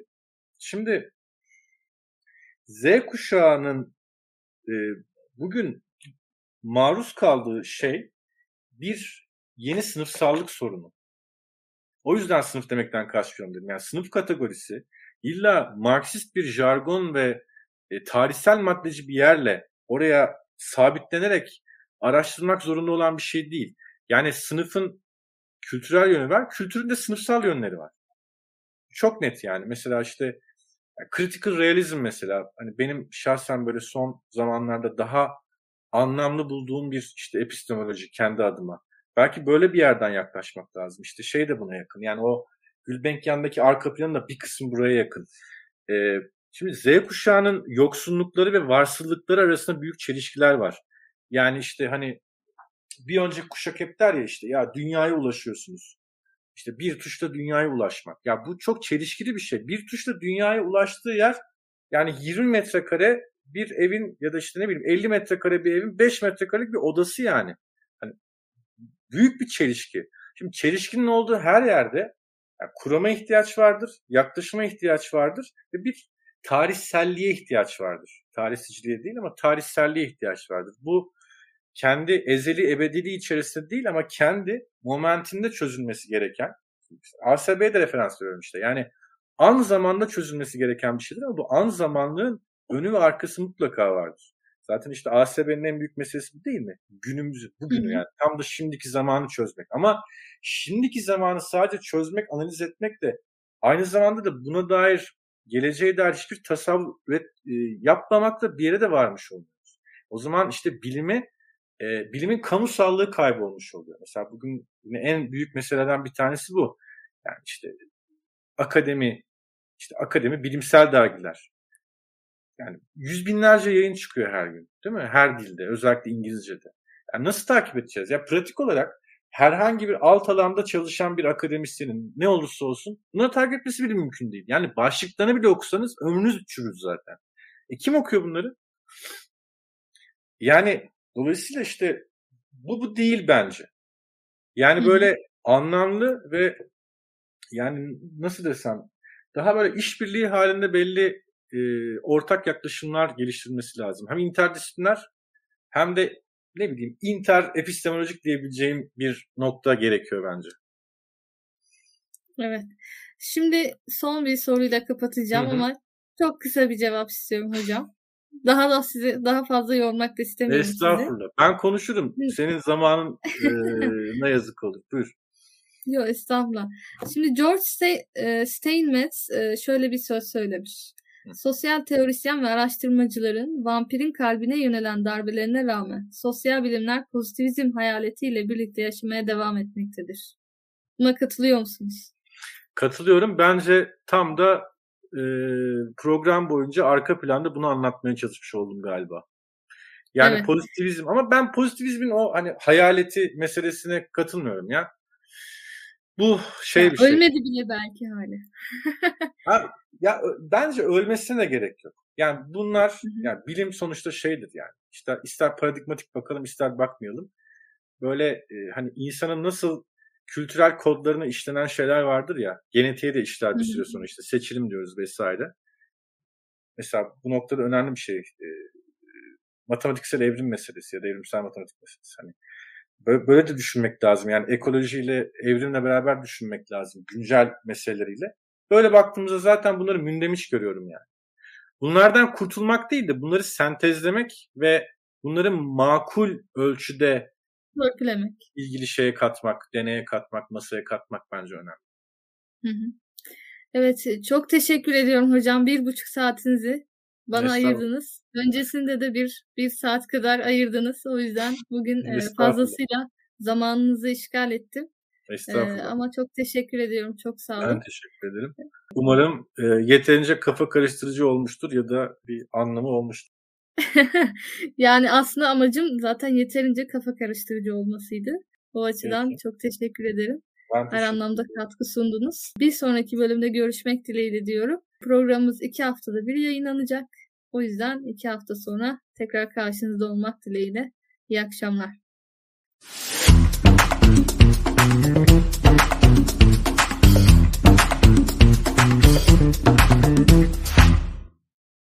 Speaker 2: Şimdi Z kuşağının e, bugün maruz kaldığı şey bir yeni sınıfsallık sorunu. O yüzden sınıf demekten kaçmıyorum dedim. Yani sınıf kategorisi illa Marksist bir jargon ve e, tarihsel maddeci bir yerle oraya sabitlenerek araştırmak zorunda olan bir şey değil. Yani sınıfın kültürel yönü var, kültürün de sınıfsal yönleri var. Çok net yani. Mesela işte yani critical realism mesela hani benim şahsen böyle son zamanlarda daha anlamlı bulduğum bir işte epistemoloji kendi adıma. Belki böyle bir yerden yaklaşmak lazım. İşte şey de buna yakın. Yani o Gülbenkian'daki arka planın da bir kısmı buraya yakın. Ee, şimdi Z kuşağının yoksunlukları ve varsıllıkları arasında büyük çelişkiler var. Yani işte hani bir önceki kuşak hep der ya işte ya dünyaya ulaşıyorsunuz. İşte bir tuşla dünyaya ulaşmak. Ya bu çok çelişkili bir şey. Bir tuşla dünyaya ulaştığı yer yani 20 metrekare bir evin ya da işte ne bileyim 50 metrekare bir evin 5 metrekarelik bir odası yani. Hani büyük bir çelişki. Şimdi çelişkinin olduğu her yerde yani kurama ihtiyaç vardır, yaklaşıma ihtiyaç vardır ve bir tarihselliğe ihtiyaç vardır. Tarihsizliğe değil ama tarihselliğe ihtiyaç vardır. Bu kendi ezeli ebediliği içerisinde değil ama kendi momentinde çözülmesi gereken ASB'ye de referans veriyorum işte. Yani an zamanda çözülmesi gereken bir şeydir ama bu an zamanlığın önü ve arkası mutlaka vardır. Zaten işte ASB'nin en büyük meselesi bu değil mi? Günümüzü, bugünü yani. Tam da şimdiki zamanı çözmek. Ama şimdiki zamanı sadece çözmek, analiz etmek de aynı zamanda da buna dair geleceğe dair hiçbir tasavvur e, yapmamakla bir yere de varmış oluyoruz. O zaman işte bilimi e, bilimin kamusallığı kaybolmuş oluyor. Mesela bugün yine en büyük meselelerden bir tanesi bu. Yani işte akademi, işte akademi bilimsel dergiler. Yani yüz binlerce yayın çıkıyor her gün. Değil mi? Her dilde. Özellikle İngilizce'de. Yani nasıl takip edeceğiz? Ya pratik olarak herhangi bir alt alanda çalışan bir akademisyenin ne olursa olsun bunu takip etmesi bile mümkün değil. Yani başlıklarını bile okusanız ömrünüz çürür zaten. E kim okuyor bunları? Yani dolayısıyla işte bu bu değil bence. Yani böyle anlamlı ve yani nasıl desem daha böyle işbirliği halinde belli e, ortak yaklaşımlar geliştirilmesi lazım. Hem interdisipliner hem de ne bileyim inter epistemolojik diyebileceğim bir nokta gerekiyor bence.
Speaker 1: Evet. Şimdi son bir soruyla kapatacağım Hı-hı. ama çok kısa bir cevap istiyorum hocam. Daha da sizi daha fazla yormak da istemiyorum
Speaker 2: Estağfurullah. Sizi. Ben konuşurum. Senin zamanın e, (laughs) ne yazık olur. Buyur.
Speaker 1: Yok estağfurullah. Şimdi George Steinmetz şöyle bir söz söylemiş. Sosyal teorisyen ve araştırmacıların vampirin kalbine yönelen darbelerine rağmen sosyal bilimler pozitivizm hayaletiyle birlikte yaşamaya devam etmektedir. Buna katılıyor musunuz?
Speaker 2: Katılıyorum. Bence tam da e, program boyunca arka planda bunu anlatmaya çalışmış oldum galiba. Yani evet. pozitivizm ama ben pozitivizmin o hani hayaleti meselesine katılmıyorum ya. Bu şey
Speaker 1: ya
Speaker 2: bir şey.
Speaker 1: Ölmedi bile belki hali. (laughs)
Speaker 2: ha, ya bence ölmesine de gerek yok. Yani bunlar yani bilim sonuçta şeydir yani. İşte ister paradigmatik bakalım ister bakmayalım. Böyle e, hani insanın nasıl kültürel kodlarına işlenen şeyler vardır ya. Genetiğe de işler bir süre sonra işte seçilim diyoruz vesaire. Mesela bu noktada önemli bir şey. E, matematiksel evrim meselesi ya da evrimsel matematik meselesi. Hani böyle de düşünmek lazım. Yani ekolojiyle, evrimle beraber düşünmek lazım. Güncel meseleleriyle. Böyle baktığımızda zaten bunları mündemiş görüyorum yani. Bunlardan kurtulmak değil de bunları sentezlemek ve bunları makul ölçüde
Speaker 1: Törpülemek.
Speaker 2: ilgili şeye katmak, deneye katmak, masaya katmak bence önemli.
Speaker 1: Hı hı. Evet, çok teşekkür ediyorum hocam. Bir buçuk saatinizi bana ayırdınız. Öncesinde de bir, bir saat kadar ayırdınız. O yüzden bugün e, fazlasıyla zamanınızı işgal ettim. Estağfurullah. Ee, ama çok teşekkür ediyorum. Çok sağ olun.
Speaker 2: Ben teşekkür ederim. Umarım e, yeterince kafa karıştırıcı olmuştur ya da bir anlamı olmuştur. (laughs)
Speaker 1: yani aslında amacım zaten yeterince kafa karıştırıcı olmasıydı. O açıdan Peki. çok teşekkür ederim. Ben Her anlamda katkı sundunuz. Bir sonraki bölümde görüşmek dileğiyle diyorum. Programımız iki haftada bir yayınlanacak. O yüzden iki hafta sonra tekrar karşınızda olmak dileğiyle. İyi akşamlar. Thank you.